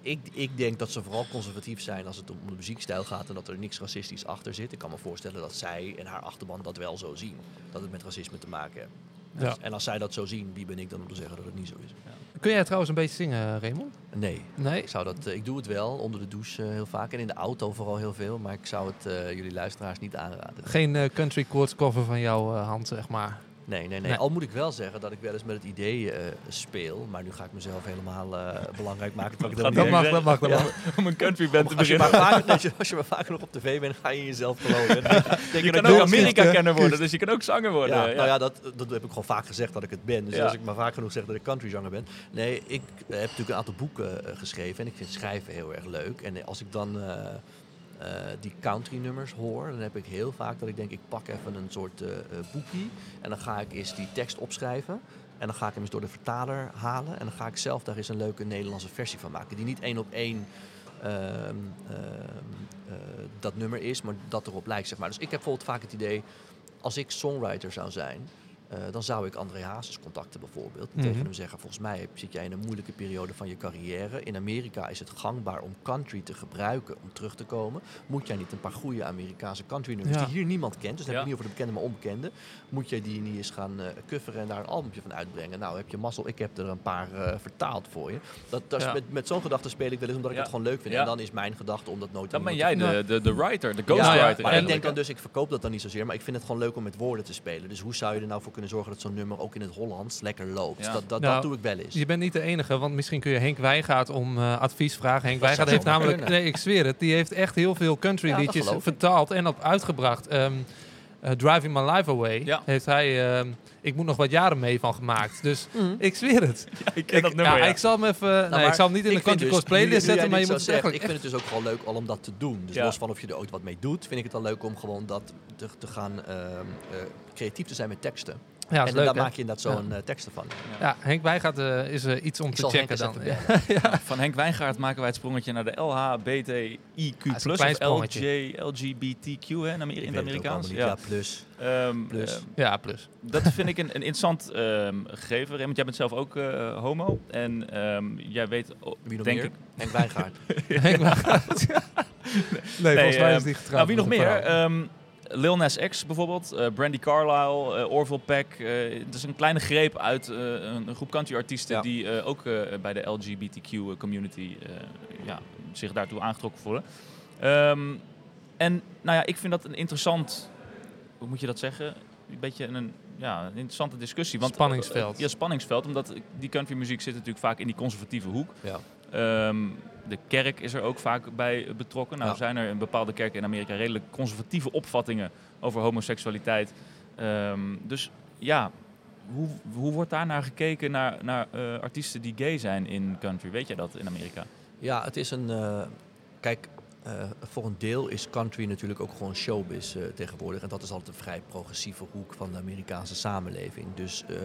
Speaker 1: ik, ik denk dat ze vooral conservatief zijn als het om de muziekstijl gaat en dat er niks racistisch achter zit. Ik kan me voorstellen dat zij en haar achterban dat wel zo zien. Dat het met racisme te maken heeft.
Speaker 2: Ja.
Speaker 1: En als zij dat zo zien, wie ben ik dan om te zeggen dat het niet zo is?
Speaker 2: Kun jij trouwens een beetje zingen, Raymond?
Speaker 1: Nee.
Speaker 2: Nee?
Speaker 1: Ik, zou dat, eh, ik doe het wel, onder de douche eh, heel vaak en in de auto vooral heel veel. Maar ik zou het eh, jullie luisteraars niet aanraden.
Speaker 2: Geen eh, country chords cover van jouw eh, hand, zeg maar.
Speaker 1: Nee, nee, nee,
Speaker 2: Nee.
Speaker 1: Al moet ik wel zeggen dat ik wel eens met het idee eh, speel. Maar nu ga ik mezelf helemaal eh, belangrijk maken.
Speaker 3: Dat
Speaker 1: dat
Speaker 2: Dat
Speaker 1: niet
Speaker 2: mag, dat mag, dat
Speaker 1: Ja.
Speaker 2: mag.
Speaker 3: Om een country band te beginnen.
Speaker 1: als, je, maar vaker nog op tv bent, ga je jezelf geloven. [laughs] Je
Speaker 3: kan ook
Speaker 1: wel-
Speaker 3: Amerika-kenner worden, dus je kan ook zanger worden.
Speaker 1: Ja,
Speaker 3: Ja,
Speaker 1: nou ja, dat, dat heb ik gewoon vaak gezegd dat ik het ben. Dus als ik maar vaak genoeg zeg dat ik countryzanger ben. Nee, ik heb natuurlijk een aantal boeken eh, geschreven en ik vind schrijven heel erg leuk. En als ik dan eh, die country nummers hoor, dan heb ik heel vaak dat ik denk, ik pak even een soort eh, eh, boekie en dan ga ik eens die tekst opschrijven. En dan ga ik hem eens door de vertaler halen. En dan ga ik zelf daar eens een leuke Nederlandse versie van maken. Die niet één op één ehm, ehm, eh, dat nummer is, maar dat erop lijkt. Zeg maar. Dus ik heb bijvoorbeeld vaak het idee, als ik songwriter zou zijn, eh, dan zou ik André Hazes contacten bijvoorbeeld. En
Speaker 2: Mhm.
Speaker 1: tegen hem zeggen, volgens mij heb- zit jij in een moeilijke periode van je carrière. In Amerika is het gangbaar om country te gebruiken om terug te komen. Moet jij niet een paar goede Amerikaanse country nummers
Speaker 2: Ja.
Speaker 1: die hier niemand kent, dus dan heb
Speaker 3: Ja.
Speaker 1: ik niet over de bekende maar onbekende. Moet jij die niet eens gaan coveren en daar een albumpje van uitbrengen? Nou, heb je mazzel, ik heb er een paar eh, vertaald voor je. Dat, dat
Speaker 2: Ja.
Speaker 1: met, met zo'n gedachte speel ik wel eens omdat ik het gewoon leuk vind. En dan is mijn gedachte om dat nooit
Speaker 3: Dan ben jij
Speaker 1: te-
Speaker 3: de, de, de writer, de ghostwriter.
Speaker 1: maar ik denk dan dus, ik verkoop dat dan niet zozeer, maar ik vind het gewoon leuk om met woorden te spelen. Dus hoe zou je er nou voor kunnen zorgen dat zo'n nummer ook in het Hollands lekker loopt?
Speaker 3: Ja.
Speaker 1: Dat, dat,
Speaker 2: Nou,
Speaker 1: dat doe ik wel eens.
Speaker 2: Je bent niet de enige, want misschien kun je Henk Wijngaard om eh, advies vragen. Henk
Speaker 1: Dat
Speaker 2: Wijngaard
Speaker 1: zou
Speaker 2: heeft namelijk,
Speaker 1: kunnen.
Speaker 2: nee, ik zweer het, die heeft echt heel veel country liedjes vertaald en op uitgebracht. Ehm, eh, Driving My Life Away
Speaker 3: Ja.
Speaker 2: heeft hij, ehm, ik moet nog wat jaren mee van gemaakt. Dus [laughs]
Speaker 1: Mhm.
Speaker 2: ik zweer het.
Speaker 3: Ik ken dat nummer,
Speaker 2: ja,
Speaker 3: ja.
Speaker 2: ik zal hem even, nee,
Speaker 1: maar
Speaker 2: ik zal hem niet in de country
Speaker 1: dus,
Speaker 2: playlist
Speaker 1: nu
Speaker 2: zetten, maar je moet echt
Speaker 1: Ik vind het dus ook gewoon leuk al om dat te doen. Dus
Speaker 3: Ja.
Speaker 1: los van of je er ooit wat mee doet, vind ik het dan leuk om gewoon dat te, te gaan ehm, eh, creatief te zijn met teksten.
Speaker 2: Ja,
Speaker 1: en
Speaker 2: leuk,
Speaker 1: daar
Speaker 2: hè?
Speaker 1: maak je inderdaad zo'n eh, teksten van.
Speaker 2: Ja, Henk Wijngaard eh, is eh, iets om
Speaker 1: Ik
Speaker 2: te checken dan. [laughs]
Speaker 3: Van Henk Wijngaard maken wij het sprongetje naar de LHBTIQ+,
Speaker 2: klein
Speaker 3: of. LJ, LGBTQ hè, in, Amer- in het Amerikaans. Ja.
Speaker 1: plus.
Speaker 3: Ehm,
Speaker 1: Plus.
Speaker 3: ehm,
Speaker 2: Ja, plus.
Speaker 3: dat [laughs] vind ik een, een interessant ehm, gegeven. Raymond, jij bent zelf ook eh, homo. En ehm, jij weet, oh,
Speaker 1: Wie nog
Speaker 3: denk
Speaker 1: meer?
Speaker 3: ik... [laughs]
Speaker 1: Henk Wijngaard.
Speaker 2: Henk Wijngaard. nee, volgens mij is die getrouwd.
Speaker 3: Nou, wie nog meer? Lil Nas X bijvoorbeeld, eh, Brandy Carlisle, eh, Orville Peck. eh, het is een kleine greep uit een, groep country-artiesten
Speaker 1: Ja.
Speaker 3: die ook bij de LGBTQ-community ja, zich daartoe aangetrokken voelen. Ehm, en nou ja, ik vind dat een interessant, hoe moet je dat zeggen? Een beetje een, ja, een interessante discussie. Want,
Speaker 2: Spanningsveld.
Speaker 3: ja, spanningsveld, omdat die countrymuziek zit natuurlijk vaak in die conservatieve hoek.
Speaker 1: Ja.
Speaker 3: Ehm, de kerk is er ook vaak bij betrokken. Nou
Speaker 1: Ja.
Speaker 3: zijn er in bepaalde kerken in Amerika redelijk conservatieve opvattingen over homoseksualiteit. Ehm, dus ja, hoe, hoe wordt daar naar gekeken naar, naar eh, artiesten die gay zijn in country? Weet jij dat in Amerika?
Speaker 1: Ja, het is een. eh, kijk, voor een deel is country natuurlijk ook gewoon showbiz eh, tegenwoordig. En dat is altijd een vrij progressieve hoek van de Amerikaanse samenleving. Dus eh,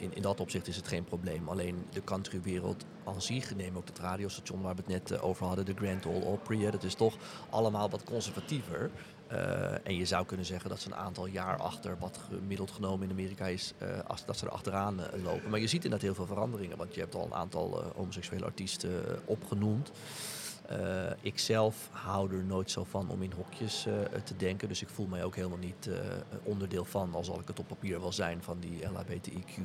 Speaker 1: in, in dat opzicht is het geen probleem. Alleen de countrywereld aan zich, neem ook het radiostation waar we het net eh, over hadden, de Grand Ole Opry. dat is toch allemaal wat conservatiever. Eh, en je zou kunnen zeggen dat ze een aantal jaar achter wat gemiddeld genomen in Amerika is, eh, als, dat ze er achteraan eh, lopen. Maar je ziet inderdaad heel veel veranderingen, want je hebt al een aantal eh, homoseksuele artiesten eh, opgenoemd. Eh, ik zelf hou er nooit zo van om in hokjes eh, te denken. Dus ik voel mij ook helemaal niet eh, onderdeel van, al zal ik het op papier wel zijn, van die LHBTIQ++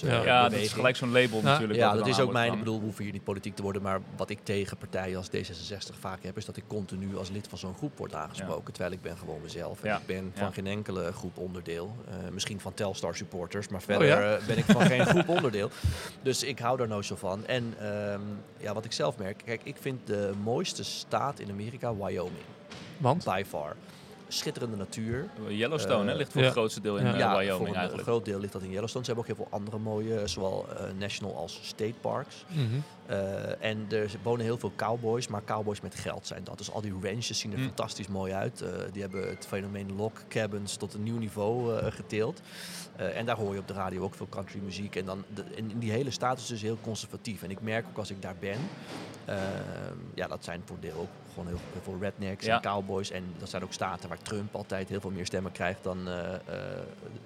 Speaker 2: Ja.
Speaker 3: Ja, dat is gelijk zo'n label natuurlijk.
Speaker 1: Ja, dat is ook mijn. Ik bedoel, we hoeven hier niet politiek te worden. Maar wat ik tegen partijen als D66 vaak heb, is dat ik continu als lid van zo'n groep word aangesproken. Terwijl ik ben gewoon mezelf. En
Speaker 3: Ja,
Speaker 1: ik ben van geen enkele groep onderdeel. Misschien van Telstar supporters, maar verder
Speaker 2: ja?
Speaker 1: eh, ben ik van geen [laughs] groep onderdeel. Dus ik hou daar nooit zo van. En ehm, ja, wat ik zelf merk, kijk, ik vind de mooiste staat in Amerika Wyoming.
Speaker 2: Want?
Speaker 1: By far. Schitterende natuur.
Speaker 3: Yellowstone hè,
Speaker 1: Eh,
Speaker 3: ligt voor
Speaker 2: ja.
Speaker 3: het grootste deel in
Speaker 2: Ja.
Speaker 3: eh,
Speaker 1: Ja, voor
Speaker 3: Wyoming
Speaker 1: een
Speaker 3: eigenlijk.
Speaker 1: groot deel ligt dat in Yellowstone. Ze hebben ook heel veel andere mooie, zowel eh, national als state parks.
Speaker 2: Mhm.
Speaker 1: Eh, en er wonen heel veel cowboys, maar cowboys met geld zijn dat. Dus al die ranches zien er
Speaker 3: Hm.
Speaker 1: fantastisch mooi uit. Eh, die hebben het fenomeen log cabins tot een nieuw niveau eh, getild. Eh, en daar hoor je op de radio ook veel country muziek. En dan de, die hele staat is dus heel conservatief. En ik merk ook als ik daar ben, ehm, ja, dat zijn voor deel ook gewoon heel, heel veel rednecks
Speaker 3: Ja.
Speaker 1: en cowboys. En dat zijn ook staten waar Trump altijd heel veel meer stemmen krijgt dan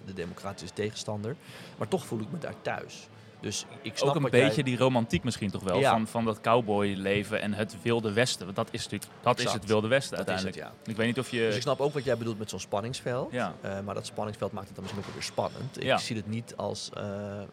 Speaker 1: de democratische tegenstander. Maar toch voel ik me daar thuis. Dus ik snap
Speaker 3: Ook een
Speaker 1: jij-
Speaker 3: beetje die romantiek misschien toch wel,
Speaker 1: Ja.
Speaker 3: van, van dat cowboyleven en het wilde westen. Want dat is natuurlijk dat is het wilde westen
Speaker 1: Dat is het,
Speaker 3: uiteindelijk.
Speaker 1: ja.
Speaker 3: Ik weet niet of je...
Speaker 1: Dus ik snap ook wat jij bedoelt met zo'n spanningsveld.
Speaker 3: Ja.
Speaker 1: Eh, maar dat spanningsveld maakt het dan misschien ook weer spannend. Ik
Speaker 3: Ja.
Speaker 1: zie het niet als eh,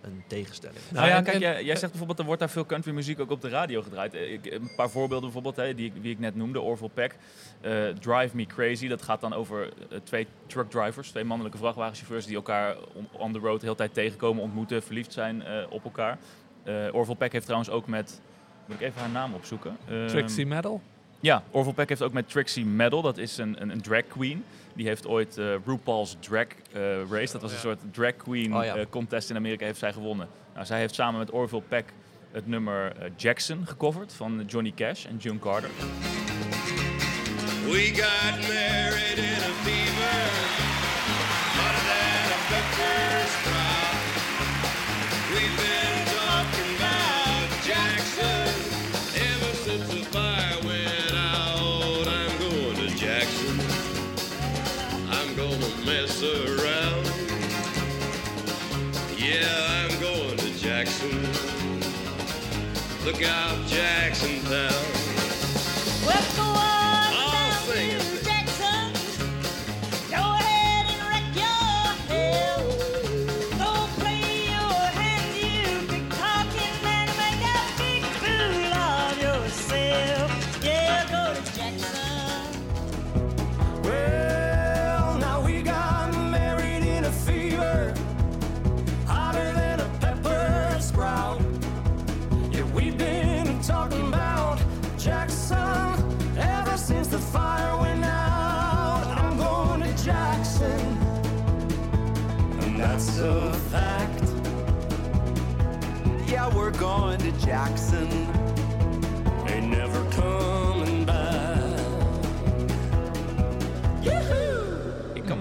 Speaker 1: een tegenstelling.
Speaker 3: Nou ja,
Speaker 2: en-
Speaker 3: kijk,
Speaker 2: en-
Speaker 3: jij, jij zegt bijvoorbeeld, er wordt daar veel country muziek ook op de radio gedraaid. Eh, ik- een paar voorbeelden bijvoorbeeld, hè, die, ik- die ik net noemde, Orville Peck. eh, Drive Me Crazy, dat gaat dan over twee truckdrivers, twee mannelijke vrachtwagenchauffeurs die elkaar on, on the road de hele tijd tegenkomen, ontmoeten, verliefd zijn eh, op elkaar. Eh Orville Peck heeft trouwens ook met, moet ik even haar naam opzoeken? Ehm,
Speaker 2: Trixie Metal?
Speaker 3: Ja, Orville Peck heeft ook met Trixie Medal, dat is een, een, een drag queen. Die heeft ooit eh, RuPaul's Drag eh, Race, dat was een soort drag queen
Speaker 1: Oh ja.
Speaker 3: eh, contest in Amerika, heeft zij gewonnen. Nou, zij heeft samen met Orville Peck het nummer Jackson gecoverd van Johnny Cash en June Carter.
Speaker 7: We got married in a Look out, Jackson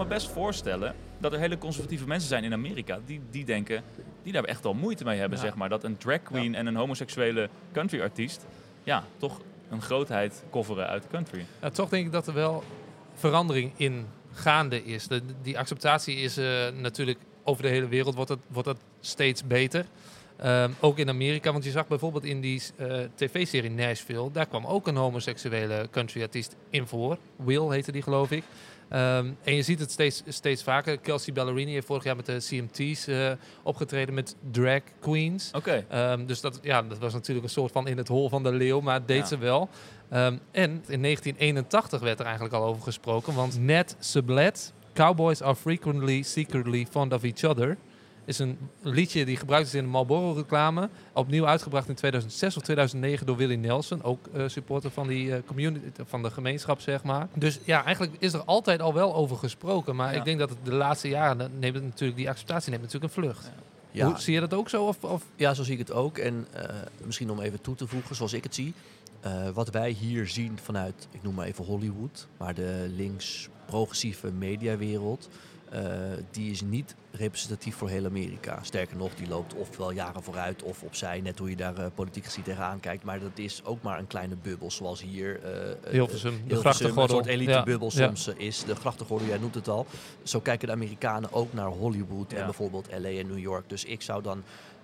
Speaker 3: me best voorstellen dat er hele conservatieve mensen zijn in Amerika die, die denken, die daar echt wel moeite mee hebben,
Speaker 2: Ja.
Speaker 3: zeg maar. Dat een drag queen en een homoseksuele country artiest, ja, toch een grootheid coveren uit de country.
Speaker 2: Ja, toch denk ik dat er wel verandering in gaande is. De, die acceptatie is eh, natuurlijk over de hele wereld wordt dat, wordt dat steeds beter. Ehm, ook in Amerika, want je zag bijvoorbeeld in die eh, tv-serie Nashville, daar kwam ook een homoseksuele countryartiest in voor. Will heette die, geloof ik. Ehm, en je ziet het steeds, steeds vaker. Kelsey Ballerini heeft vorig jaar met de CMT's eh, opgetreden met drag queens.
Speaker 3: Oké,
Speaker 2: Ehm, dus dat, ja, dat was natuurlijk een soort van in het hol van de leeuw, maar deed
Speaker 3: Ja.
Speaker 2: ze wel. Ehm, en in 1981 werd er eigenlijk al over gesproken, want Ned Sublette, Cowboys are frequently secretly fond of each other, is een liedje die gebruikt is in de Marlboro-reclame. Opnieuw uitgebracht in 2006 of 2009 door Willie Nelson, ook eh, supporter van, die, eh, community, van de gemeenschap, zeg maar. Dus ja, eigenlijk is er altijd al wel over gesproken, maar
Speaker 3: Ja.
Speaker 2: ik denk dat het de laatste jaren neemt het natuurlijk, die acceptatie neemt natuurlijk een vlucht.
Speaker 1: Ja,
Speaker 2: Hoe, zie je dat ook zo? Of, of
Speaker 1: ja, zo zie ik het ook. En eh, misschien om even toe te voegen, zoals ik het zie. Wat wij hier zien vanuit, ik noem maar even Hollywood, maar de links-progressieve mediawereld, die is niet representatief voor heel Amerika. Sterker nog, die loopt ofwel jaren vooruit of opzij, net hoe je daar eh, politiek gezien tegenaan kijkt. Maar dat is ook maar een kleine bubbel, zoals hier eh,
Speaker 2: Hilversum, de
Speaker 1: Hilversum,
Speaker 2: grachtengordel.
Speaker 1: een soort elitebubbel
Speaker 2: Ja,
Speaker 1: soms is. De grachtengordel, jij noemt het al. Zo kijken de Amerikanen ook naar Hollywood
Speaker 3: Ja.
Speaker 1: en bijvoorbeeld LA en New York. Dus ik zou dan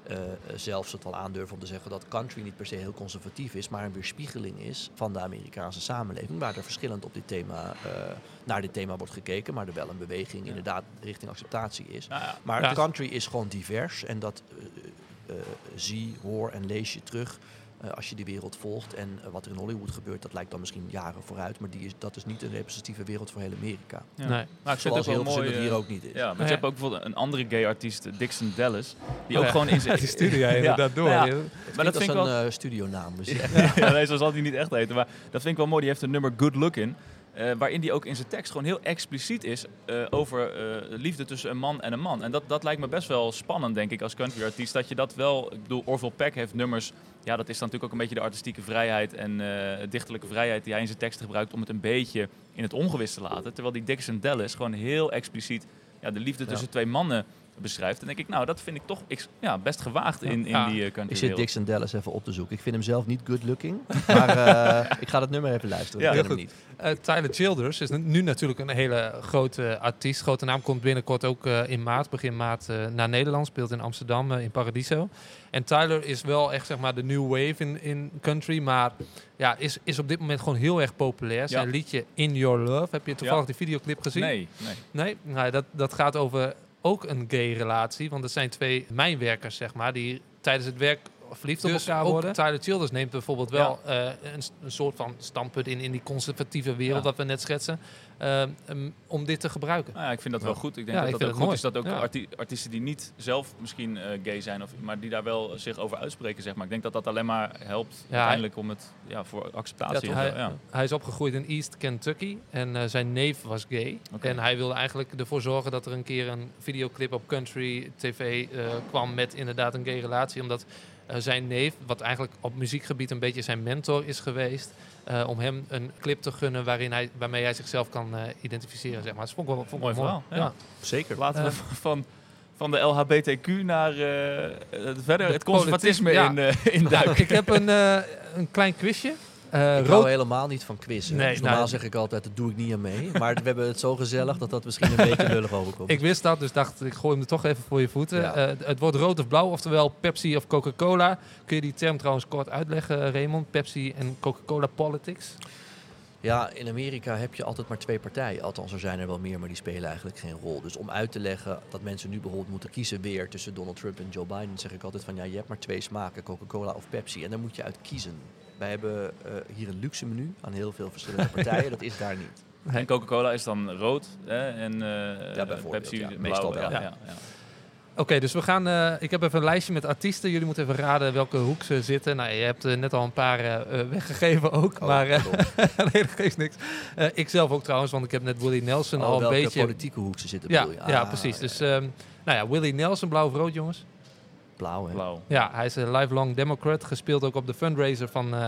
Speaker 1: eh, zelfs het wel aandurven om te zeggen dat country niet per se heel conservatief is, maar een weerspiegeling is van de Amerikaanse samenleving, waar er verschillend op dit thema, eh, naar dit thema wordt gekeken, maar er wel een beweging inderdaad richting acceptatie is.
Speaker 3: Nou ja,
Speaker 1: Maar
Speaker 2: Ja.
Speaker 1: country is gewoon divers en dat zie, hoor en lees je terug als je de wereld volgt. En eh, wat er in Hollywood gebeurt, dat lijkt dan misschien jaren vooruit, maar die is, dat is niet een representatieve wereld voor heel Amerika.
Speaker 3: Ja.
Speaker 2: Nee.
Speaker 3: Maar ik vind het
Speaker 1: Zoals
Speaker 3: ook wel
Speaker 1: Hilversum
Speaker 3: mooi.
Speaker 1: het hier
Speaker 3: eh,
Speaker 1: ook niet is.
Speaker 3: Ja, maar
Speaker 2: Ja.
Speaker 3: je hebt ook bijvoorbeeld een andere gay artiest, Dixon Dallas, die
Speaker 2: Oh
Speaker 3: ook
Speaker 2: ja.
Speaker 3: gewoon in [laughs] zijn...
Speaker 2: Die jij inderdaad door.
Speaker 3: nou ja,
Speaker 2: Ja.
Speaker 3: maar dat vind
Speaker 1: is
Speaker 3: ik wel...
Speaker 1: een eh, studionaam. Dus [laughs]
Speaker 3: ja, nee, zo zal hij niet echt heten. Maar dat vind ik wel mooi. Die heeft een nummer Good Looking. Eh, waarin die ook in zijn tekst gewoon heel expliciet is eh, over eh, liefde tussen een man en een man. En dat, dat lijkt me best wel spannend, denk ik, als country artiest. Dat je dat wel... Ik bedoel, Orville Peck heeft nummers... Ja, dat is dan natuurlijk ook een beetje de artistieke vrijheid en dichterlijke vrijheid die hij in zijn teksten gebruikt om het een beetje in het ongewis te laten. Terwijl die Dixon Dallas gewoon heel expliciet ja, de liefde tussen twee mannen beschrijft. En denk ik, nou, dat vind ik toch ja, best gewaagd in, in
Speaker 2: Ja.
Speaker 3: die eh, country
Speaker 1: ik zit. Dixon Dallas even op te zoeken. Ik vind hem zelf niet good looking, [laughs] maar eh, ik ga dat nummer even luisteren.
Speaker 3: Ja,
Speaker 1: ik ken
Speaker 2: heel
Speaker 1: hem niet.
Speaker 2: Eh, Tyler Childers is nu natuurlijk een hele grote artiest. Grote naam komt binnenkort ook eh, in maart, begin maart, eh, naar Nederland. Speelt in Amsterdam, in Paradiso. En Tyler is wel echt zeg maar de new wave in, in country. Maar ja, is, is op dit moment gewoon heel erg populair. Zijn
Speaker 3: Ja.
Speaker 2: liedje In Your Love. Heb je toevallig
Speaker 3: Ja.
Speaker 2: die videoclip gezien?
Speaker 3: Nee, nee.
Speaker 2: Nee, nou, dat, dat gaat over ook een gay relatie. Want het zijn twee mijnwerkers, zeg maar, die tijdens het werk verliefd op
Speaker 3: Dus
Speaker 2: elkaar
Speaker 3: ook
Speaker 2: worden. Tyler Childers neemt bijvoorbeeld wel eh, een, een soort van standpunt in, in die conservatieve wereld,
Speaker 3: Ja.
Speaker 2: dat we net schetsen, eh, um, om dit te gebruiken.
Speaker 3: Nou ja, ik vind dat wel goed. Ik denk
Speaker 2: Ja,
Speaker 3: dat
Speaker 2: ik
Speaker 3: dat ook
Speaker 2: het
Speaker 3: goed
Speaker 2: mooi.
Speaker 3: is dat ook
Speaker 2: Ja.
Speaker 3: arti- artiesten die niet zelf misschien eh, gay zijn, of, maar die daar wel zich over uitspreken, zeg maar. Ik denk dat dat alleen maar helpt
Speaker 2: Ja,
Speaker 3: uiteindelijk om het ja, voor acceptatie.
Speaker 2: Hij,
Speaker 3: zo,
Speaker 2: hij is opgegroeid in East Kentucky en eh, zijn neef was gay. En hij wilde eigenlijk ervoor zorgen dat er een keer een videoclip op country tv eh, kwam met inderdaad een gay relatie. Omdat zijn neef, wat eigenlijk op muziekgebied een beetje zijn mentor is geweest, eh, om hem een clip te gunnen waarin hij, waarmee hij zichzelf kan eh, identificeren. Zeg maar. Dat vond ik wel, vond ik
Speaker 3: Mooi verhaal, ja.
Speaker 1: Zeker.
Speaker 3: Laten we
Speaker 2: Eh, [laughs]
Speaker 3: van, van de LHBTQ naar eh, het verder
Speaker 2: De
Speaker 3: het conservatisme
Speaker 2: ja.
Speaker 3: in, eh in [laughs] duiken.
Speaker 2: ik heb een, eh, een klein quizje. Eh,
Speaker 1: Ik
Speaker 2: rood,
Speaker 1: hou helemaal niet van quizzen.
Speaker 2: Nee,
Speaker 1: dus normaal
Speaker 2: nou-
Speaker 1: zeg ik altijd, dat doe ik niet aan mee. Maar we hebben het zo gezellig dat dat misschien een beetje lullig overkomt.
Speaker 2: Ik wist dat, dus dacht ik gooi hem er toch even voor je voeten.
Speaker 1: Ja.
Speaker 2: Eh, het wordt rood of blauw, oftewel Pepsi of Coca-Cola. Kun je die term trouwens kort uitleggen, Raymond? Pepsi en Coca-Cola politics?
Speaker 1: Ja, in Amerika heb je altijd maar twee partijen. Althans, er zijn er wel meer, maar die spelen eigenlijk geen rol. Dus om uit te leggen dat mensen nu bijvoorbeeld moeten kiezen weer tussen Donald Trump en Joe Biden, zeg ik altijd van ja, je hebt maar twee smaken, Coca-Cola of Pepsi. En daar moet je uit kiezen. Wij hebben eh, hier een luxe menu aan heel veel verschillende partijen. [laughs] dat is daar niet.
Speaker 3: En Coca-Cola is dan rood hè, en eh, Pepsi
Speaker 1: ja.
Speaker 3: blauw.
Speaker 1: Meestal wel.
Speaker 3: Ja,
Speaker 2: Ja.
Speaker 3: ja, ja.
Speaker 2: Oké, dus we gaan. eh, ik heb even een lijstje met artiesten. Jullie moeten even raden welke hoek ze zitten. Nou, je hebt net al een paar weggegeven ook.
Speaker 1: Oh,
Speaker 2: maar eh, [laughs] nee, dat geeft niks. Eh, ik zelf ook trouwens, want ik heb net Willie Nelson
Speaker 1: Oh,
Speaker 2: al een
Speaker 1: welke
Speaker 2: beetje.
Speaker 1: politieke hoek ze zitten
Speaker 2: Ja,
Speaker 1: bedoel je?
Speaker 2: ja,
Speaker 1: Ah,
Speaker 2: precies.
Speaker 1: ja,
Speaker 2: Dus, ehm, nou ja, Willie Nelson, blauw of rood, jongens.
Speaker 1: Blauw, hè?
Speaker 3: Blauw.
Speaker 2: Ja, hij is een lifelong Democrat. Gespeeld ook op de fundraiser van eh,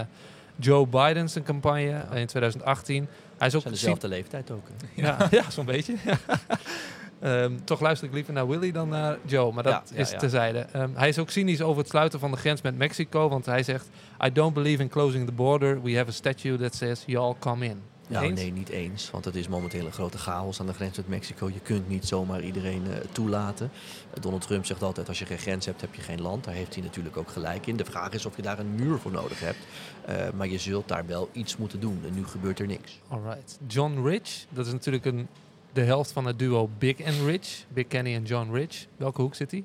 Speaker 2: Joe Biden's campagne in 2018. Hij is ook
Speaker 1: zijn dezelfde leeftijd ook. hè?
Speaker 2: Ja, [laughs] ja zo'n beetje. [laughs] Ehm, toch luister ik liever naar Willy dan naar Joe, maar dat
Speaker 1: Ja, ja,
Speaker 2: is
Speaker 1: ja.
Speaker 2: terzijde. Ehm, hij is ook cynisch over het sluiten van de grens met Mexico, want hij zegt: I don't believe in closing the border. We have a statue that says you all come in.
Speaker 1: Ja,
Speaker 2: Eens?
Speaker 1: nee, niet eens. Want het is momenteel een grote chaos aan de grens met Mexico. Je kunt niet zomaar iedereen eh, toelaten. Eh, Donald Trump zegt altijd, als je geen grens hebt, heb je geen land. Daar heeft hij natuurlijk ook gelijk in. De vraag is of je daar een muur voor nodig hebt. Eh, maar je zult daar wel iets moeten doen. En nu gebeurt er niks.
Speaker 2: Alright. John Rich, dat is natuurlijk een, de helft van het duo Big and Rich. Big Kenny en John Rich. Welke hoek zit hij?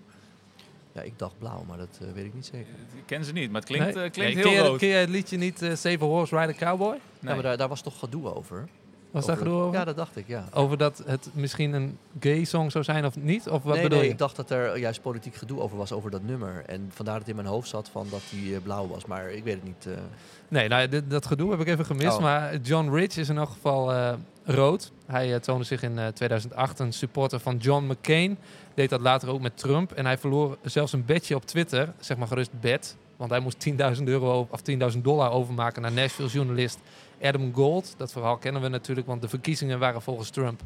Speaker 1: Ja, ik dacht blauw, maar dat eh, weet ik niet zeker.
Speaker 3: Ik ken ze niet, maar het klinkt,
Speaker 2: Nee?
Speaker 3: eh, klinkt
Speaker 2: Nee, ken
Speaker 3: heel
Speaker 2: je-
Speaker 3: rood.
Speaker 2: Ken jij het liedje niet eh, Save a Horse, Ride a Cowboy?
Speaker 3: Nee.
Speaker 1: Ja, maar daar, daar was toch gedoe over?
Speaker 2: Was daar gedoe over?
Speaker 1: Ja, dat dacht ik, ja.
Speaker 2: Over dat het misschien een gay song zou zijn of niet? Of wat
Speaker 1: nee,
Speaker 2: bedoel
Speaker 1: nee,
Speaker 2: je?
Speaker 1: ik dacht dat er juist politiek gedoe over was over dat nummer. En vandaar dat het in mijn hoofd zat van dat hij eh, blauw was. Maar ik weet het niet. eh.
Speaker 2: Nee, nou, dit- dat gedoe heb ik even gemist.
Speaker 1: Oh.
Speaker 2: Maar John Rich is in elk geval eh, rood. Hij eh, toonde zich in eh, 2008 een supporter van John McCain. Deed dat later ook met Trump. En hij verloor zelfs een bedje op Twitter. Zeg maar gerust bed. Want hij moest 10.000 euro of 10.000 dollar overmaken naar Nashville-journalist Adam Gold. Dat verhaal kennen we natuurlijk, want de verkiezingen waren volgens Trump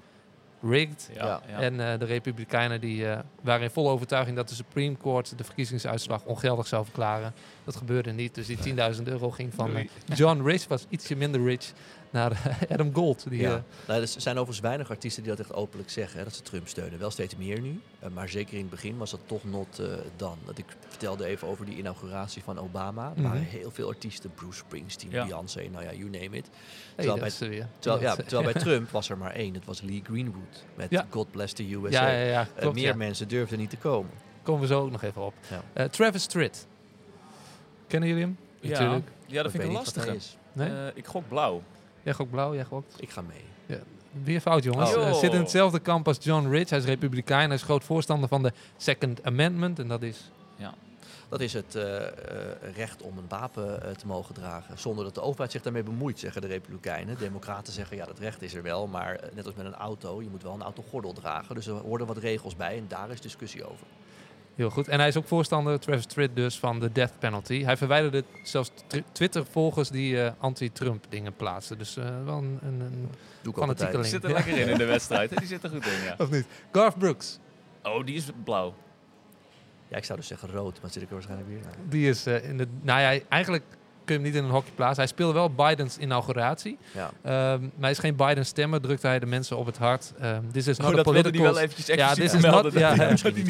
Speaker 2: rigged.
Speaker 3: Ja.
Speaker 2: En eh, de Republikeinen die, eh, waren in volle overtuiging dat de Supreme Court de verkiezingsuitslag ongeldig zou verklaren. Dat gebeurde niet. Dus die 10.000 euro ging van eh, John Rich, was ietsje minder rich, naar eh, [laughs] Adam Gold. Die,
Speaker 1: Ja.
Speaker 2: eh,
Speaker 1: Nou, er zijn overigens weinig artiesten die dat echt openlijk zeggen, hè, dat ze Trump steunen. Wel steeds meer nu, eh, maar zeker in het begin was dat toch not eh dan. Dat ik vertelde even over die inauguratie van Obama. Er waren
Speaker 2: Mhm.
Speaker 1: heel veel artiesten, Bruce Springsteen,
Speaker 3: Ja.
Speaker 1: Beyoncé, nou ja, you name it. Terwijl bij-
Speaker 2: er.
Speaker 1: Terwijl, ja, terwijl bij Trump was er maar één, het was Lee Greenwood met
Speaker 2: Ja.
Speaker 1: God Bless the USA.
Speaker 2: ja, ja, ja, klopt.
Speaker 1: meer
Speaker 2: ja.
Speaker 1: mensen durfden niet te komen.
Speaker 2: Komen we zo ook nog even op.
Speaker 1: Ja.
Speaker 2: Eh, Travis Tritt. Kennen jullie hem?
Speaker 3: Ja.
Speaker 2: Natuurlijk.
Speaker 3: ja, dat vind ik
Speaker 1: is.
Speaker 2: Nee?
Speaker 3: Eh, ik gok blauw.
Speaker 2: Jij gokt blauw, jij gokt.
Speaker 1: Ik ga mee.
Speaker 2: Weer fout, jongens.
Speaker 3: Oh.
Speaker 2: Hij zit in hetzelfde kamp als John Rich. Hij is republikein. Hij is groot voorstander van de Second Amendment. En dat is...
Speaker 1: Dat is het eh, eh, recht om een wapen eh, te mogen dragen. Zonder dat de overheid zich daarmee bemoeit, zeggen de Republikeinen. Democraten zeggen ja, dat recht is er wel. Maar eh, net als met een auto, je moet wel een autogordel dragen. Dus er worden wat regels bij en daar is discussie over.
Speaker 2: Heel goed. En hij is ook voorstander, Travis Tritt dus, van de death penalty. Hij verwijderde zelfs tw- Twitter-volgers die eh, anti-Trump dingen plaatsten. Dus eh, wel een, een, een
Speaker 1: Doe ik
Speaker 2: fanatiekeling.
Speaker 3: Die zit er lekker in in de [laughs] wedstrijd. Die zit er goed in, ja.
Speaker 2: Of niet? Garth Brooks.
Speaker 3: Oh, die is blauw.
Speaker 1: Ja, ik zou dus zeggen rood, maar zit ik er waarschijnlijk weer aan.
Speaker 2: Die is eh, in de... Nou ja, eigenlijk kun je hem niet in een hokje plaatsen. Hij speelde wel Bidens inauguratie.
Speaker 1: Ja.
Speaker 2: Ehm, maar hij is geen Biden-stemmer, drukte hij de mensen op het hart. Ehm This is not
Speaker 3: Oh,
Speaker 2: a
Speaker 3: dat wilde die
Speaker 2: political...
Speaker 3: wel eventjes
Speaker 2: Ja, dit is not-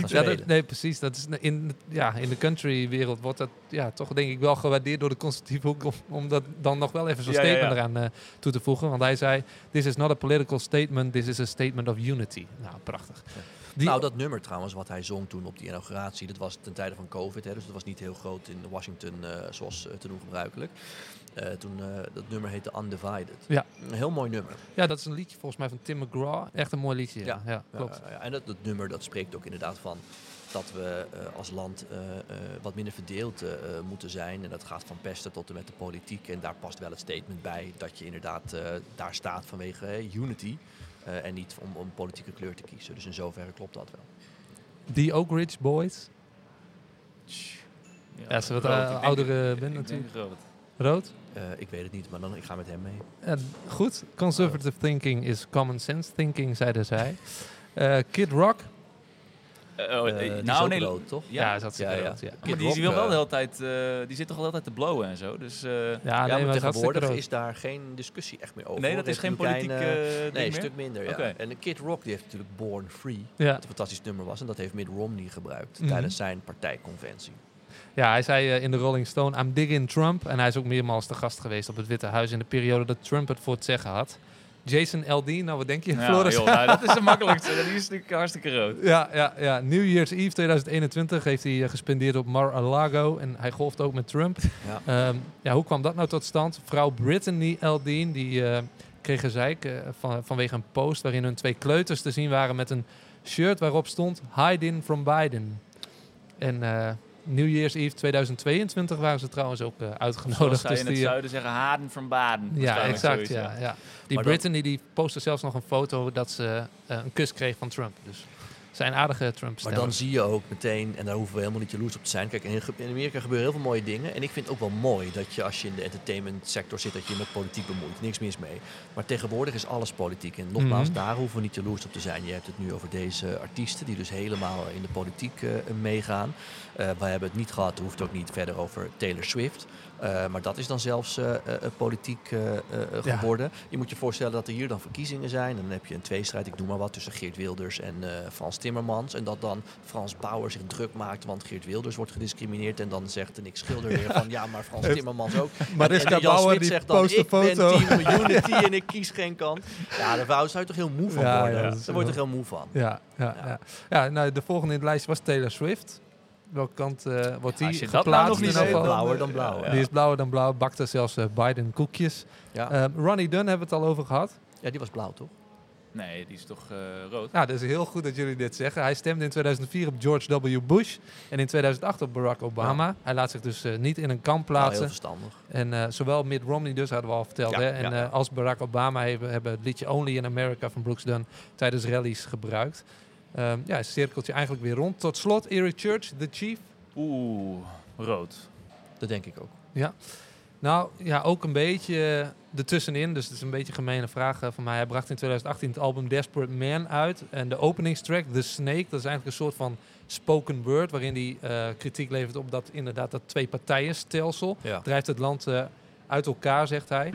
Speaker 2: ja,
Speaker 3: dat,
Speaker 2: nee, precies. Dat is in, ja, in de country-wereld wordt dat ja, toch denk ik wel gewaardeerd door de conservatieve hoek om, om dat dan nog wel even zo'n statement eraan eh, toe te voegen. Want hij zei, this is not a political statement, this is a statement of unity. Nou, prachtig. Die,
Speaker 1: Nou, dat nummer trouwens, wat hij zong toen op die inauguratie, dat was ten tijde van COVID. Hè, dus dat was niet heel groot in Washington, eh, zoals eh, te doen gebruikelijk. Eh, toen, dat nummer heette Undivided.
Speaker 2: Ja.
Speaker 1: Een heel mooi nummer.
Speaker 2: ja, dat is een liedje volgens mij van Tim McGraw. Echt een mooi liedje. Ja, ja, klopt.
Speaker 1: Ja, en dat, dat nummer dat spreekt ook inderdaad van dat we als land wat minder verdeeld moeten zijn. En dat gaat van pesten tot en met de politiek. En daar past wel het statement bij dat je inderdaad daar staat vanwege unity. Eh, en niet om, om politieke kleur te kiezen. Dus in zoverre klopt dat wel.
Speaker 2: Die Oak Ridge Boys. Ja, ze wat
Speaker 3: denk-
Speaker 2: oudere band natuurlijk.
Speaker 3: rood.
Speaker 2: Rood?
Speaker 1: Eh, ik weet het niet, maar dan, ik ga met hem mee.
Speaker 2: Goed, conservative thinking is common sense thinking, zeiden zij. Eh, Kid Rock.
Speaker 3: Eh, oh,
Speaker 1: Eh,
Speaker 3: eh, nou, nee.
Speaker 1: rood, toch?
Speaker 2: Ja,
Speaker 3: Ja,
Speaker 2: dat
Speaker 1: ja,
Speaker 2: ja,
Speaker 1: ja.
Speaker 2: rood, ja.
Speaker 3: maar
Speaker 1: Kid
Speaker 3: die,
Speaker 1: Rock,
Speaker 3: wil wel de hele tijd, eh, die zit toch altijd te blowen en zo. Dus, eh,
Speaker 2: Ja,
Speaker 1: Ja,
Speaker 2: nee,
Speaker 1: maar
Speaker 2: maar het is hartstikke
Speaker 1: tegenwoordig is daar geen discussie echt meer over.
Speaker 3: nee, dat is geen politiek
Speaker 1: Nee, een stuk minder, ja.
Speaker 3: Oké.
Speaker 1: En Kid Rock die heeft natuurlijk Born Free,
Speaker 2: Ja.
Speaker 1: wat een fantastisch nummer was. En dat heeft Mitt Romney gebruikt
Speaker 2: Mhm.
Speaker 1: tijdens zijn partijconventie.
Speaker 2: ja, hij zei in de Rolling Stone, I'm digging Trump. En hij is ook meermaals te gast geweest op het Witte Huis in de periode dat Trump het voor het zeggen had. Jason L.D., nou wat denk je,
Speaker 3: Ja,
Speaker 2: Floris?
Speaker 3: joh, nou, dat is de [laughs] makkelijkste. Die is natuurlijk hartstikke rood.
Speaker 2: Ja, ja, ja. New Year's Eve 2021 heeft hij eh, gespendeerd op Mar-a-Lago. En hij golft ook met Trump.
Speaker 1: Ja.
Speaker 2: Ehm, ja, hoe kwam dat nou tot stand? Vrouw Brittany Eldeen, die eh, kreeg een zeik eh, van, vanwege een post... waarin hun twee kleuters te zien waren met een shirt waarop stond... Hide in from Biden. En eh New Year's Eve 2022 waren ze trouwens ook eh, uitgenodigd.
Speaker 3: zij in het
Speaker 2: die, eh,
Speaker 3: zuiden zeggen, Haden van Baden.
Speaker 2: ja, exact.
Speaker 3: zoiets,
Speaker 2: Ja, ja. Die
Speaker 1: Maar
Speaker 2: Brittany die postte zelfs nog een foto dat ze eh, een kus kreeg van Trump. Dus zijn aardige trump
Speaker 1: Maar dan zie je ook meteen, en daar hoeven we helemaal niet jaloers op te zijn. Kijk, in, in Amerika gebeuren heel veel mooie dingen. En ik vind het ook wel mooi dat je als je in de entertainment sector zit, dat je met politiek bemoeit. Niks mis mee. Maar tegenwoordig is alles politiek. En nogmaals,
Speaker 2: Mhm.
Speaker 1: daar hoeven we niet jaloers op te zijn. Je hebt het nu over deze artiesten die dus helemaal in de politiek eh, meegaan. Eh wij hebben het niet gehad, hoeft ook niet verder over Taylor Swift. Eh, maar dat is dan zelfs eh, eh, politiek
Speaker 2: Ja.
Speaker 1: geworden. Je moet je voorstellen dat er hier dan verkiezingen zijn. En dan heb je een tweestrijd, ik noem maar wat, tussen Geert Wilders en Frans Timmermans. En dat dan Frans Bauer zich druk maakt, want Geert Wilders wordt gediscrimineerd. En dan zegt Nick Schilder weer van, ja, maar Frans [laughs] Timmermans ook. [laughs]
Speaker 2: Mariska
Speaker 1: en Jan
Speaker 2: Bauer
Speaker 1: Smit zegt dan, ik ben team [laughs] Unity en ik kies geen kant. Ja, daar zou je toch heel moe van worden. daar word je toch heel moe van.
Speaker 2: Ja, ja,
Speaker 1: Ja.
Speaker 2: ja. nou, de volgende in het lijstje was Taylor Swift. Welke kant eh, wordt die
Speaker 3: Als je dat nou
Speaker 2: geplaatst?
Speaker 3: nog niet
Speaker 2: in
Speaker 1: blauwer dan blauw.
Speaker 3: Ja.
Speaker 2: Die is blauwer dan blauw. Bakte zelfs eh, Biden koekjes.
Speaker 1: Ja.
Speaker 2: Ehm, Ronnie Dunn hebben we het al over gehad.
Speaker 1: ja, die was blauw, toch?
Speaker 3: Nee, die is toch eh, rood?
Speaker 2: Nou, dat is heel goed dat jullie dit zeggen. Hij stemde in 2004 op George W. Bush en in 2008 op Barack Obama. Hij laat zich dus eh, niet in een kamp
Speaker 1: Nou, heel
Speaker 2: plaatsen.
Speaker 1: verstandig.
Speaker 2: en eh, zowel Mitt Romney dus, hadden we al verteld,
Speaker 1: Ja,
Speaker 2: hè, en
Speaker 1: ja,
Speaker 2: eh, als Barack Obama hebben, hebben het liedje Only in America van Brooks Dunn tijdens rallies gebruikt. Ehm ja, cirkeltje eigenlijk weer rond. Tot slot, Eric Church, The Chief.
Speaker 3: Oeh, rood.
Speaker 1: Dat denk ik ook.
Speaker 2: Ja. Nou, ja, ook een beetje eh, ertussenin. Dus het is een beetje een gemene vraag eh, van mij. Hij bracht in 2018 het album Desperate Man uit. En de openingstrack, The Snake, dat is eigenlijk een soort van spoken word... waarin hij eh, kritiek levert op dat inderdaad dat twee partijen stelsel.
Speaker 1: Ja.
Speaker 2: Drijft het land uit elkaar, zegt hij.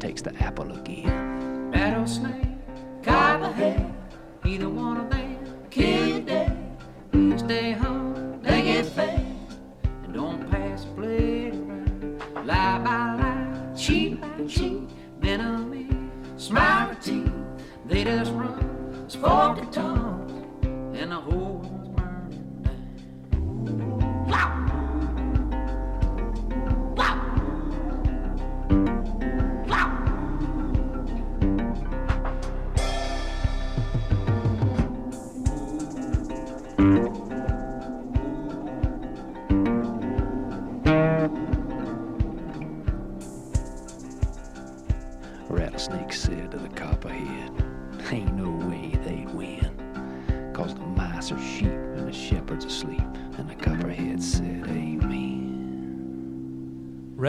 Speaker 8: Takes the apple again.
Speaker 9: Rattlesnake, copperhead, either one of them kill you dead. Stay home, they get fed, and don't pass blade around. Lie by lie, cheat by cheat, enemy, smile teeth. They just run, and the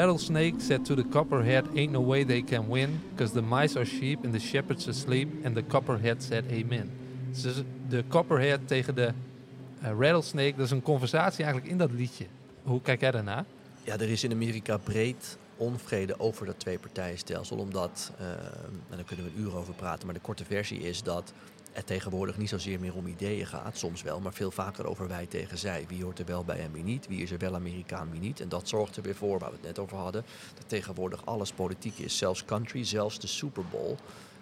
Speaker 8: Rattlesnake said to the copperhead, Ain't no way
Speaker 2: they can win, because the mice are sheep and the shepherds asleep. And the copperhead said, Amen. Dus de copperhead tegen de eh, rattlesnake, dat is een conversatie eigenlijk in dat liedje. Hoe kijk jij daarna?
Speaker 1: Ja, er is in Amerika breed onvrede over dat twee-partijenstelsel. Omdat, eh, en daar kunnen we een uur over praten, maar de korte versie is dat het tegenwoordig niet zozeer meer om ideeën gaat. Soms wel, maar veel vaker over wij tegen zij. Wie hoort er wel bij en wie niet? Wie is er wel Amerikaan, wie niet? En dat zorgt er weer voor, waar we het net over hadden, dat tegenwoordig alles politiek is. Zelfs country, zelfs de Super Bowl.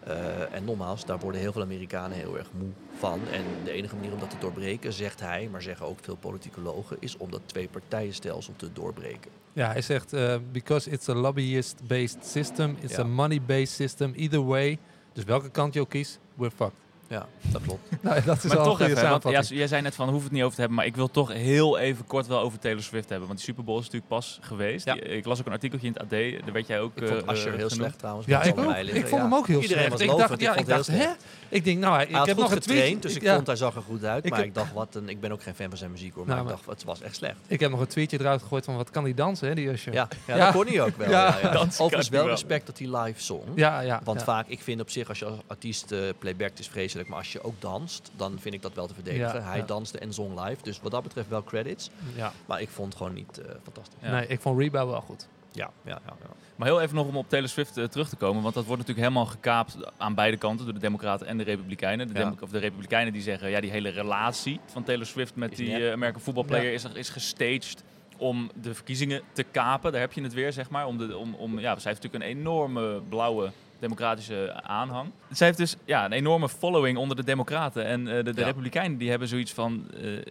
Speaker 1: Eh, en nogmaals, daar worden heel veel Amerikanen heel erg moe van. En de enige manier om dat te doorbreken, zegt hij, maar zeggen ook veel politicologen, is om dat twee-partijenstelsel te doorbreken.
Speaker 2: Ja, hij zegt, eh, because it's a lobbyist-based system, it's
Speaker 1: Ja.
Speaker 2: a money-based system, either way. Dus welke kant je ook kiest, we're fucked.
Speaker 1: Ja, dat klopt. [laughs]
Speaker 2: nou, dat is
Speaker 3: Maar
Speaker 2: al
Speaker 3: toch even, want ja, jij zei net van, hoeven het niet over te hebben, maar ik wil toch heel even kort wel over Taylor Swift hebben. Want die Super Bowl is natuurlijk pas geweest.
Speaker 1: Ja.
Speaker 3: Die- ik las ook een artikeltje in het AD, daar werd jij ook
Speaker 1: Ik vond
Speaker 3: eh,
Speaker 1: Asher heel
Speaker 3: genoemd.
Speaker 1: slecht trouwens.
Speaker 2: Ja, ik ook. Ik vond hem ook heel
Speaker 1: Iedereen
Speaker 2: slecht.
Speaker 1: was
Speaker 2: Ik dacht, ja,
Speaker 1: vond
Speaker 2: ik
Speaker 1: het
Speaker 2: dacht,
Speaker 1: heel
Speaker 2: hè? Ik denk, nou, ik,
Speaker 1: Hij had
Speaker 2: heb nog een tweet.
Speaker 1: getraind, dus ik
Speaker 2: ja,
Speaker 1: vond hij zag er goed uit.
Speaker 2: Ik
Speaker 1: maar ik dacht, wat een, ik ben ook geen fan van zijn muziek hoor. Maar
Speaker 2: Nou,
Speaker 1: ik dacht, het was echt slecht.
Speaker 2: Ik heb nog een tweetje eruit gegooid van wat kan die dansen, hè, die Usher.
Speaker 1: Ja, dat kon hij ook wel. Overigens wel respect dat hij live zong.
Speaker 2: ja, ja.
Speaker 1: Want vaak, ik vind op zich als je als artiest eh playbackt is maar als je ook danst, dan vind ik dat wel te verdedigen.
Speaker 2: Ja,
Speaker 1: hij
Speaker 2: ja.
Speaker 1: danste en zong live, dus wat dat betreft wel credits.
Speaker 2: Ja.
Speaker 1: Maar ik vond het gewoon niet eh, fantastisch.
Speaker 3: Ja.
Speaker 2: Nee, ik vond Reba wel goed.
Speaker 1: Ja, ja, ja. ja.
Speaker 3: Maar heel even nog om op Taylor Swift eh, terug te komen, want dat wordt natuurlijk helemaal gekaapt aan beide kanten door de Democraten en de Republikeinen. De. Demo- of de Republikeinen die zeggen, ja, die hele relatie van Taylor Swift met
Speaker 1: Is
Speaker 3: die
Speaker 1: nep.
Speaker 3: eh, American Football Player
Speaker 2: Ja.
Speaker 3: is, is gestaged om de verkiezingen te kapen. Daar heb je het weer, zeg maar. Om de, om, om, ja, zij heeft natuurlijk een enorme blauwe democratische aanhang. Zij heeft dus ja, een enorme following onder de Democraten. En eh, de, de
Speaker 1: Ja.
Speaker 3: Republikeinen die hebben zoiets van, eh,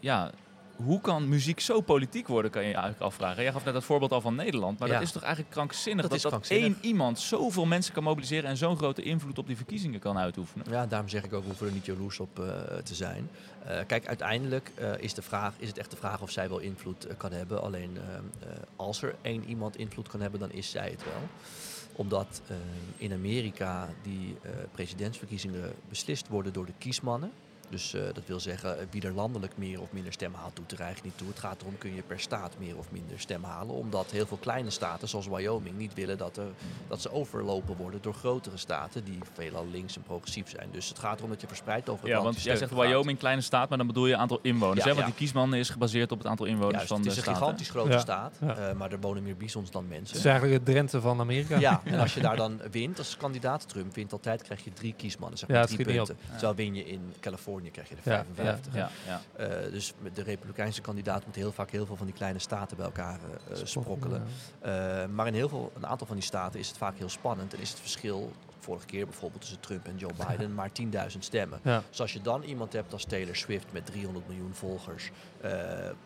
Speaker 3: ja, hoe kan muziek zo politiek worden, kan je je eigenlijk afvragen. Jij gaf net het voorbeeld al van Nederland, maar
Speaker 1: Ja.
Speaker 3: dat is toch eigenlijk krankzinnig
Speaker 1: Dat
Speaker 3: dat, dat,
Speaker 1: krankzinnig.
Speaker 3: één iemand zoveel mensen kan mobiliseren en zo'n grote invloed op die verkiezingen kan uitoefenen.
Speaker 1: Ja, daarom zeg ik ook, we hoeven er niet jaloers op eh, te zijn. Kijk, uiteindelijk is, de vraag, is het echt de vraag of zij wel invloed kan hebben. Alleen als er één iemand invloed kan hebben, dan is zij het wel. Omdat eh, in Amerika die eh, presidentsverkiezingen beslist worden door de kiesmannen. Dus eh, dat wil zeggen, eh, wie er landelijk meer of minder stemmen haalt, doet er eigenlijk niet toe. Het gaat erom, kun je per staat meer of minder stemmen halen. Omdat heel veel kleine staten, zoals Wyoming, niet willen dat, er, dat ze overlopen worden door grotere staten die veelal links en progressief zijn. Dus het gaat erom dat je verspreid over het
Speaker 3: Ja,
Speaker 1: land
Speaker 3: want
Speaker 1: je
Speaker 3: jij zegt
Speaker 1: gaat.
Speaker 3: Wyoming, kleine staat, maar dan bedoel je aantal inwoners.
Speaker 1: Ja,
Speaker 3: hè? Want
Speaker 1: ja.
Speaker 3: die kiesman is gebaseerd op het aantal inwoners
Speaker 1: Juist,
Speaker 3: van
Speaker 1: het
Speaker 3: de
Speaker 1: is een
Speaker 3: staat. hè?
Speaker 1: gigantisch grote
Speaker 2: Ja.
Speaker 1: staat,
Speaker 2: Ja.
Speaker 1: eh, maar er wonen meer bisons dan
Speaker 2: Het
Speaker 1: mensen.
Speaker 2: is eigenlijk het Drenthe van Amerika.
Speaker 1: Ja, en als je daar dan wint als kandidaat, Trump wint altijd, krijg je drie kiesmannen, zeg
Speaker 2: Ja,
Speaker 1: maar
Speaker 2: het
Speaker 1: drie punten. Terwijl win je in Californië, krijg je
Speaker 2: Ja,
Speaker 1: 55.
Speaker 3: Ja, ja.
Speaker 1: Eh, dus met de republikeinse kandidaat moet heel vaak heel veel van die kleine staten bij elkaar eh, sprokkelen.
Speaker 2: Ja.
Speaker 1: Eh, maar in heel veel, een aantal van die staten is het vaak heel spannend. En is het verschil, vorige keer bijvoorbeeld tussen Trump en Joe Biden, [laughs] maar 10.000 stemmen.
Speaker 2: Ja.
Speaker 1: Dus als je dan iemand hebt als Taylor Swift met 300 miljoen volgers, eh,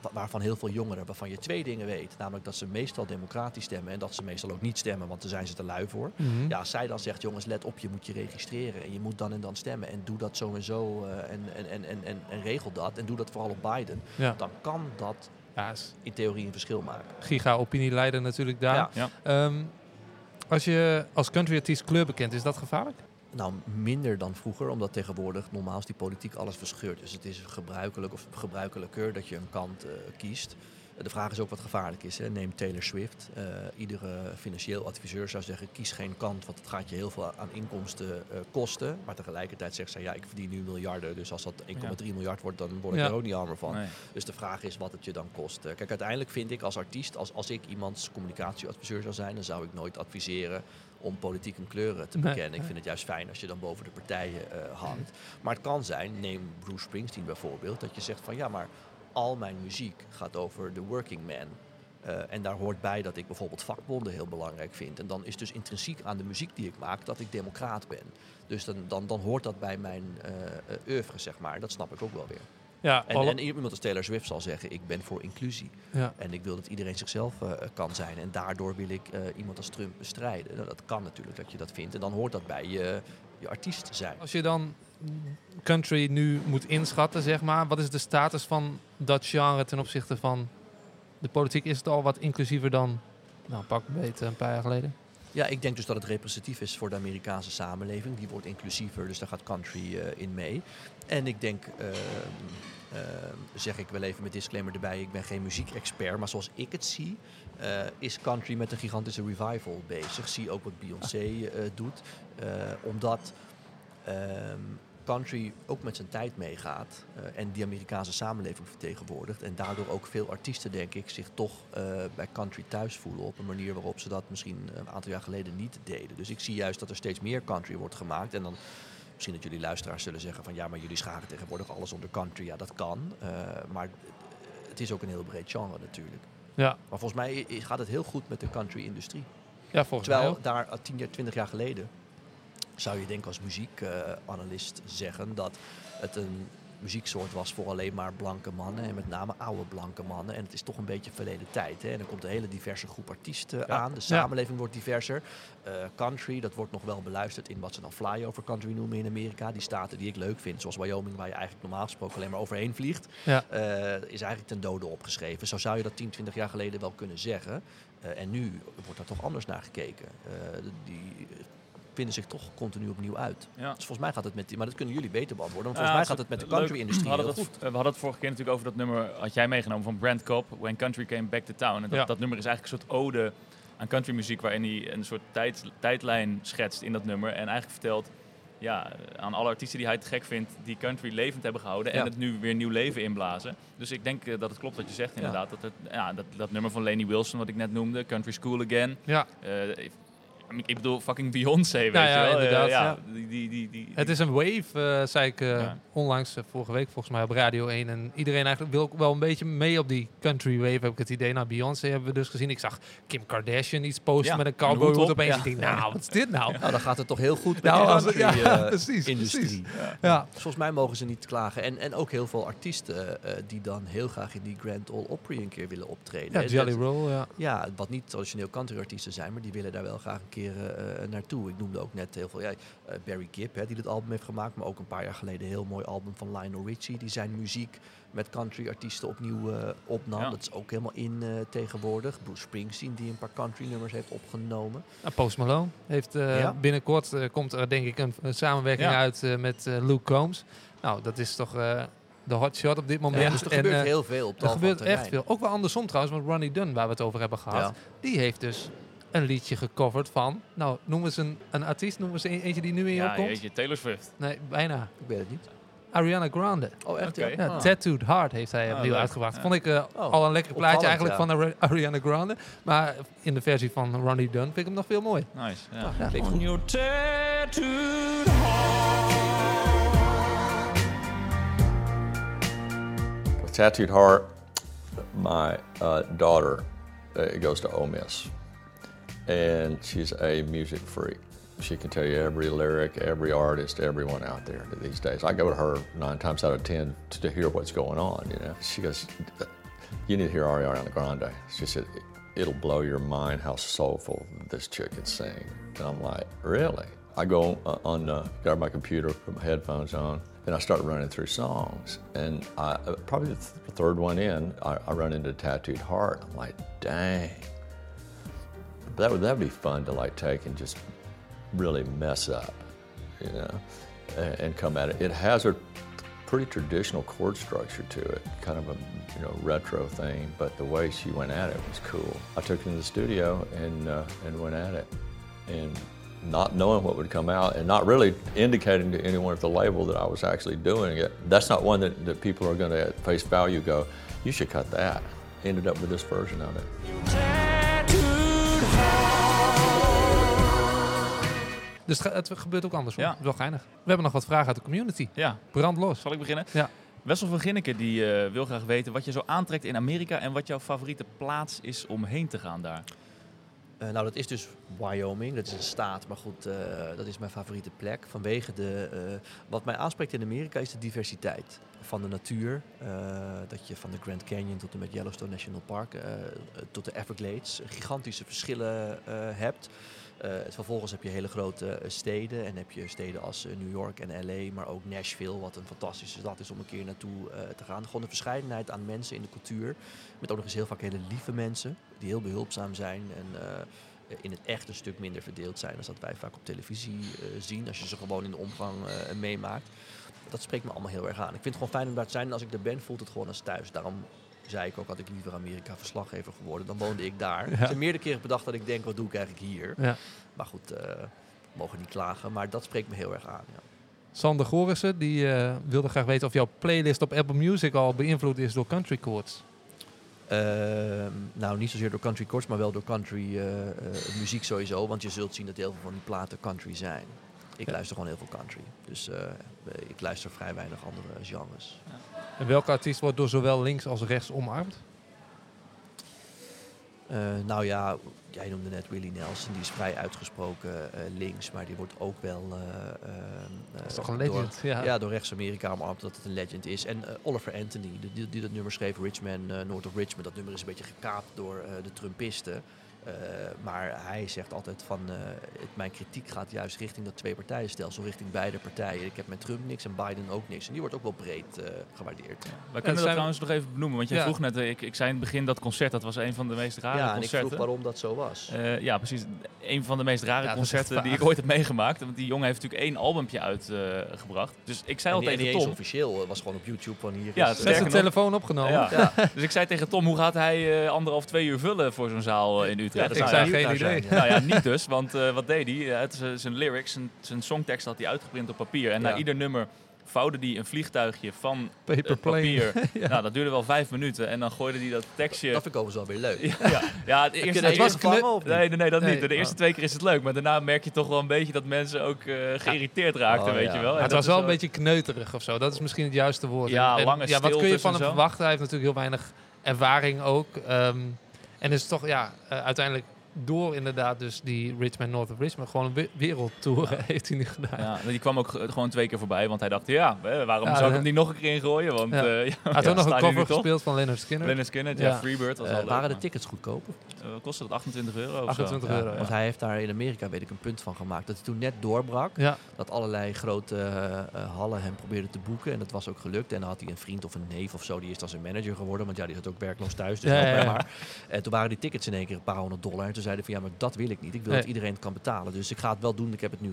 Speaker 1: wa- waarvan heel veel jongeren, waarvan je twee dingen weet. Namelijk dat ze meestal democratisch stemmen en dat ze meestal ook niet stemmen, want daar zijn ze te lui voor.
Speaker 2: Mhm.
Speaker 1: Ja, als zij dan zegt, jongens, let op, je moet je registreren en je moet dan en dan stemmen en doe dat zo en zo eh, en, en, en, en, en, en regel dat en doe dat vooral op Biden.
Speaker 2: Ja.
Speaker 1: Dan kan dat
Speaker 2: Ja, is
Speaker 1: in theorie een verschil maken.
Speaker 2: giga-opinieleider natuurlijk daar.
Speaker 1: Ja.
Speaker 3: Ja.
Speaker 2: Als je als country-artiest kleur bekent, is dat gevaarlijk?
Speaker 1: Nou, minder dan vroeger, omdat tegenwoordig normaal is die politiek alles verscheurd. Dus het is gebruikelijk of gebruikelijker dat je een kant eh, kiest. De vraag is ook wat gevaarlijk is. Hè. Neem Taylor Swift. Eh, iedere financieel adviseur zou zeggen, kies geen kant, want het gaat je heel veel aan inkomsten eh, kosten. Maar tegelijkertijd zegt zij, ja, ik verdien nu miljarden, dus als dat 1,3 miljard wordt, dan word ik
Speaker 2: Ja.
Speaker 1: er ook niet armer van.
Speaker 3: Nee.
Speaker 1: Dus de vraag is wat het je dan kost. Eh, Kijk, uiteindelijk vind ik als artiest, als, als ik iemands communicatieadviseur zou zijn, dan zou ik nooit adviseren om politiek een kleuren te
Speaker 2: Nee,
Speaker 1: bekennen. Ik vind het juist fijn als je dan boven de partijen hangt. Maar het kan zijn, neem Bruce Springsteen bijvoorbeeld, dat je zegt van ja, maar al mijn muziek gaat over de working man. Eh, en daar hoort bij dat ik bijvoorbeeld vakbonden heel belangrijk vind. En dan is dus intrinsiek aan de muziek die ik maak dat ik democraat ben. Dus dan, dan, dan hoort dat bij mijn eh, oeuvre, zeg maar. Dat snap ik ook wel weer.
Speaker 2: Ja,
Speaker 1: En,
Speaker 2: alle-
Speaker 1: en iemand als Taylor Swift zal zeggen, ik ben voor inclusie.
Speaker 2: ja.
Speaker 1: En ik wil dat iedereen zichzelf kan zijn. En daardoor wil ik iemand als Trump bestrijden. Nou, dat kan natuurlijk dat je dat vindt. En dan hoort dat bij je, je artiest zijn.
Speaker 2: Als je dan country nu moet inschatten, zeg maar, wat is de status van dat genre ten opzichte van de politiek? Is het al wat inclusiever dan, nou pak beetje een paar jaar geleden?
Speaker 1: Ja, ik denk dus dat het representatief is voor de Amerikaanse samenleving. Die wordt inclusiever, dus daar gaat country eh, in mee. En ik denk, ehm, ehm, zeg ik wel even met disclaimer erbij, ik ben geen muziekexpert, maar zoals ik het zie, eh, is country met een gigantische revival bezig. Zie ook wat Beyoncé eh, doet, omdat ehm, country ook met zijn tijd meegaat eh, en die Amerikaanse samenleving vertegenwoordigt. En daardoor ook veel artiesten, denk ik, zich toch eh, bij country thuis voelen op een manier waarop ze dat misschien een aantal jaar geleden niet deden. Dus ik zie juist dat er steeds meer country wordt gemaakt. En dan misschien dat jullie luisteraars zullen zeggen van ja, maar jullie scharen tegenwoordig alles onder country. Ja, dat kan. eh, maar het is ook een heel breed genre natuurlijk.
Speaker 2: Ja,
Speaker 1: Maar volgens mij gaat het heel goed met de country-industrie.
Speaker 2: ja volgens mij
Speaker 1: Terwijl
Speaker 2: ook.
Speaker 1: daar eh, 10 jaar, 20 jaar geleden zou je denken als muziekanalist zeggen dat het een muzieksoort was voor alleen maar blanke mannen en met name oude blanke mannen. En het is toch een beetje verleden tijd. Hè? En er komt een hele diverse groep artiesten aan. De samenleving wordt diverser. Eh, country, dat wordt nog wel beluisterd in wat ze dan flyover country noemen in Amerika. Die staten die ik leuk vind, zoals Wyoming, waar je eigenlijk normaal gesproken alleen maar overheen vliegt,
Speaker 2: Ja.
Speaker 1: eh, is eigenlijk ten dode opgeschreven. Zo zou je dat 10, 20 jaar geleden wel kunnen zeggen. Eh, en nu wordt daar toch anders naar gekeken. Die vinden zich toch continu opnieuw uit.
Speaker 3: Ja.
Speaker 1: Dus volgens mij gaat het met die, maar dat kunnen jullie beter beantwoorden. Want
Speaker 3: Ja,
Speaker 1: volgens mij
Speaker 3: het
Speaker 1: gaat het met de country-industrie
Speaker 3: We
Speaker 1: heel
Speaker 3: hadden
Speaker 1: goed.
Speaker 3: het, we hadden het vorige keer natuurlijk over dat nummer, had jij meegenomen van Brand Cobb, When Country Came Back to Town. En dat,
Speaker 2: Ja.
Speaker 3: dat nummer is eigenlijk een soort ode aan countrymuziek, waarin hij een soort tijd, tijdlijn schetst in dat nummer. En eigenlijk vertelt ja, aan alle artiesten die hij te gek vindt, die country levend hebben gehouden en
Speaker 1: Ja.
Speaker 3: het nu weer nieuw leven inblazen. Dus ik denk eh, dat het klopt wat je zegt inderdaad. Dat, het, ja, dat, dat nummer van Lenny Wilson, wat ik net noemde, Country School Again.
Speaker 2: Ja,
Speaker 3: Eh, ik bedoel, fucking Beyoncé, weet
Speaker 2: Nou
Speaker 3: je
Speaker 2: ja,
Speaker 3: wel.
Speaker 2: Inderdaad,
Speaker 3: ja,
Speaker 2: ja.
Speaker 3: Die, die, die, die,
Speaker 2: Het is een wave, eh, zei ik eh,
Speaker 3: Ja.
Speaker 2: onlangs, eh, vorige week volgens mij op Radio 1. En iedereen eigenlijk wil ook wel een beetje mee op die country wave, heb ik het idee. Nou, Beyoncé hebben we dus gezien. Ik zag Kim Kardashian iets posten
Speaker 3: Ja,
Speaker 2: met een
Speaker 3: een hoed op,
Speaker 2: opeens.
Speaker 3: ja.
Speaker 2: Ik denk, nou, wat is dit nou?
Speaker 1: Nou, dan gaat het toch heel goed met
Speaker 2: Nou,
Speaker 1: de
Speaker 2: als-
Speaker 1: country
Speaker 2: ja, [laughs] precies,
Speaker 1: industrie.
Speaker 2: precies. Ja.
Speaker 1: Volgens mij mogen ze niet klagen. En, en ook heel veel artiesten eh, die dan heel graag in die Grand Ole Opry een keer willen optreden.
Speaker 2: Ja, Jelly Roll, ja.
Speaker 1: Ja, wat niet traditioneel countryartiesten zijn, maar die willen daar wel graag een keer eh, naartoe. Ik noemde ook net heel veel. Ja, eh, Barry Gibb, hè, die dit album heeft gemaakt, maar ook een paar jaar geleden een heel mooi album van Lionel Richie, die zijn muziek met countryartiesten opnieuw eh, opnam.
Speaker 3: Ja.
Speaker 1: Dat is ook helemaal in eh, tegenwoordig. Bruce Springsteen, die een paar country nummers heeft opgenomen.
Speaker 2: Nou, Post Malone heeft eh,
Speaker 1: Ja.
Speaker 2: binnenkort eh, komt er denk ik een, een samenwerking
Speaker 3: Ja.
Speaker 2: uit eh, met eh, Luke Combs. Nou, dat is toch eh, de hot shot op dit moment.
Speaker 1: Ja, dus er
Speaker 2: En,
Speaker 1: gebeurt
Speaker 2: eh,
Speaker 1: heel veel op
Speaker 2: Er gebeurt echt veel. Ook wel andersom trouwens, met Ronnie Dunn, waar we het over hebben gehad.
Speaker 1: Ja.
Speaker 2: Die heeft dus een liedje gecoverd van... Nou, noem eens een, een artiest, noem eens een, eentje die nu in je
Speaker 3: ja,
Speaker 2: opkomt.
Speaker 3: jeetje, Taylor Swift.
Speaker 2: Nee, bijna.
Speaker 1: Ik weet het niet.
Speaker 2: Ariana Grande.
Speaker 1: Oh, echt? Ja?
Speaker 2: Ja,
Speaker 1: Ah.
Speaker 2: Tattooed Heart heeft hij
Speaker 3: Ah,
Speaker 2: opnieuw
Speaker 3: leuk.
Speaker 2: uitgebracht.
Speaker 3: Ja.
Speaker 2: Vond ik eh,
Speaker 1: Oh,
Speaker 2: al een lekker plaatje eigenlijk
Speaker 1: ja.
Speaker 2: van Ari- Ariana Grande. Maar in de versie van Ronnie Dunn vind ik hem nog veel mooi.
Speaker 3: Nice. Ja.
Speaker 1: Ja,
Speaker 10: on
Speaker 1: goed.
Speaker 10: your tattooed heart.
Speaker 11: With Tattooed Heart, my uh, daughter uh, goes to Ole Miss, and she's a music freak. She can tell you every lyric, every artist, everyone out there these days. I go to her nine times out of ten to, hear what's going on. You know, she goes, "You need to hear Ariana Grande." She said, "It'll blow your mind how soulful this chick can sing." And I'm like, "Really?" I go on, uh, got my computer, put my headphones on, and I start running through songs. And I, uh, probably the th- third one in, I, I run into Tattooed Heart. I'm like, dang. That would that would be fun to like take and just really mess up, you know, and, and come at it. It has a pretty traditional chord structure to it, kind of a you know retro thing, but the way she went at it was cool. I took it in the studio and uh, and went at it, and not knowing what would come out and not really indicating to anyone at the label that I was actually doing it. That's not one that, that people are going to at face value go, you should cut that. Ended up with this version of it.
Speaker 2: Dus het, gebeurt ook andersom.
Speaker 3: Ja.
Speaker 2: Dat is wel geinig. We hebben nog wat vragen uit de community.
Speaker 3: ja.
Speaker 2: Brand los.
Speaker 3: Zal ik beginnen?
Speaker 2: Ja.
Speaker 3: Wessel van Ginneke die eh, wil graag weten wat je zo aantrekt in Amerika en wat jouw favoriete plaats is om heen te gaan daar.
Speaker 1: Eh, nou, dat is dus Wyoming. Dat is een staat, maar goed, eh, dat is mijn favoriete plek. Vanwege de... eh, wat mij aanspreekt in Amerika is de diversiteit van de natuur. Eh, dat je van de Grand Canyon tot en met Yellowstone National Park... tot de Everglades gigantische verschillen eh, hebt. Eh, vervolgens heb je hele grote eh, steden. En heb je steden als eh, New York en LA, maar ook Nashville, wat een fantastische stad is om een keer naartoe te gaan. Gewoon een verscheidenheid aan mensen in de cultuur. Met ook nog eens heel vaak hele lieve mensen, die heel behulpzaam zijn. En in het echt een stuk minder verdeeld zijn dan dat wij vaak op televisie zien. Als je ze gewoon in de omgang meemaakt. Dat spreekt me allemaal heel erg aan. Ik vind het gewoon fijn om daar te zijn. En als ik er ben, voelt het gewoon als thuis. Daarom zei ik ook, had ik liever Amerika verslaggever geworden. Dan woonde ik daar. [laughs]
Speaker 2: Ja.
Speaker 1: Er zijn meerdere keren bedacht dat ik denk, wat doe ik eigenlijk hier?
Speaker 2: Ja.
Speaker 1: Maar goed, we mogen niet klagen. Maar dat spreekt me heel erg aan. Ja.
Speaker 2: Sander Gorissen die eh, wilde graag weten of jouw playlist op Apple Music al beïnvloed is door country chords.
Speaker 1: Ehm, nou, niet zozeer door country chords, maar wel door country eh, muziek sowieso. Want je zult zien dat heel veel van die platen country zijn. Ik
Speaker 2: Ja.
Speaker 1: luister gewoon heel veel country. Dus eh, ik luister vrij weinig andere genres.
Speaker 2: En welke artiest wordt door zowel links als rechts omarmd?
Speaker 1: Eh, nou ja, jij noemde net Willie Nelson. Die is vrij uitgesproken eh, links, maar die wordt ook wel...
Speaker 2: Dat is toch een
Speaker 1: door-
Speaker 2: legend? Ja.
Speaker 1: Ja, door rechts-Amerika omarmd dat het een legend is. En Oliver Anthony, die, die, dat nummer schreef, Richmond, eh North of Richmond. Dat nummer is een beetje gekaapt door de Trumpisten. Eh, maar hij zegt altijd van, eh, het, mijn kritiek gaat juist richting dat twee-partijenstelsel, richting beide partijen. Ik heb met Trump niks en Biden ook niks. En die wordt ook wel breed eh, gewaardeerd.
Speaker 3: Wij kunnen dat
Speaker 2: zijn-
Speaker 3: trouwens nog even benoemen, want jij
Speaker 2: Ja.
Speaker 3: vroeg net, ik, ik zei in het begin dat concert, dat was een van de meest rare
Speaker 1: ja, en ik
Speaker 3: concerten.
Speaker 1: vroeg waarom dat zo was.
Speaker 3: Eh, ja, precies. Een van de meest rare
Speaker 2: Ja,
Speaker 3: concerten die ik ooit heb meegemaakt. Want die jongen heeft natuurlijk één albumpje uitgebracht. dus ik zei
Speaker 1: en
Speaker 3: al tegen Tom...
Speaker 1: officieel, het was gewoon op YouTube van hier.
Speaker 3: Ja,
Speaker 1: is,
Speaker 3: nog-
Speaker 2: telefoon opgenomen.
Speaker 3: Ja.
Speaker 1: Ja. [laughs]
Speaker 3: Dus ik zei tegen Tom, hoe gaat hij eh, anderhalf, twee uur vullen voor zo'n zaal in Utrecht?
Speaker 1: Dat
Speaker 2: ik
Speaker 1: zou
Speaker 2: zei
Speaker 1: je
Speaker 2: geen idee.
Speaker 1: zijn, ja.
Speaker 3: Nou ja, niet dus, want eh, wat deed hij? Eh, het is, eh, zijn lyrics, zijn, zijn songtekst had hij uitgeprint op papier. En
Speaker 1: Ja.
Speaker 3: na ieder nummer vouwde hij een vliegtuigje van
Speaker 2: Paper
Speaker 3: het papier. [laughs]
Speaker 2: Ja.
Speaker 3: Nou, dat duurde wel vijf minuten. En dan gooide hij dat tekstje...
Speaker 1: Dat vind ik overigens wel weer leuk.
Speaker 3: Ja, [laughs] ja, ja het eerste,
Speaker 1: dat
Speaker 3: het
Speaker 1: was niet?
Speaker 3: Nee, nee, nee, dat
Speaker 2: Nee.
Speaker 3: niet. De eerste twee keer is het leuk, maar daarna merk je toch wel een beetje dat mensen ook eh, geïrriteerd raakten,
Speaker 1: Oh,
Speaker 3: weet
Speaker 1: ja.
Speaker 3: je wel. En
Speaker 2: het
Speaker 3: dat
Speaker 2: was
Speaker 3: is
Speaker 2: wel een beetje kneuterig of zo. Dat is misschien het juiste woord.
Speaker 3: Ja,
Speaker 2: En-
Speaker 3: lange
Speaker 2: ja, wat kun je van hem verwachten? Hij heeft natuurlijk heel weinig ervaring ook. Ehm, en is toch, ja, eh, uiteindelijk door inderdaad dus die Richmond North of Richmond gewoon een we- wereldtour heeft hij nu gedaan.
Speaker 3: Ja, die kwam ook ge- gewoon twee keer voorbij, want hij dacht, ja, hè, waarom
Speaker 2: Ja,
Speaker 3: zou ik hem niet nog een keer ingooien? Want
Speaker 2: Ja.
Speaker 3: eh, ja,
Speaker 2: Hij had
Speaker 3: ja,
Speaker 2: ook nog een cover gespeeld van Leonard Skinner.
Speaker 3: Leonard Skinner, ja,
Speaker 2: Ja.
Speaker 3: Freebird was wel leuk,
Speaker 1: waren de tickets goedkoper?
Speaker 3: Eh, wat kostte dat? 28 euro of
Speaker 2: 28
Speaker 3: zo?
Speaker 2: euro,
Speaker 3: Ja,
Speaker 1: Want hij heeft daar in Amerika, weet ik, een punt van gemaakt. Dat hij toen net doorbrak.
Speaker 2: Ja.
Speaker 1: Dat allerlei grote eh, hallen hem probeerden te boeken. En dat was ook gelukt. En dan had hij een vriend of een neef of zo. Die is dan zijn manager geworden. Want ja, die zat ook werkloos thuis. Dus
Speaker 2: Ja,
Speaker 1: help
Speaker 2: ja,
Speaker 1: mij
Speaker 2: ja.
Speaker 1: maar. En toen waren die tickets in één keer een paar honderd dollar. Zeiden van ja, maar dat wil ik niet. Ik wil
Speaker 2: Nee.
Speaker 1: dat iedereen het kan betalen. Dus ik ga het wel doen. Ik heb het nu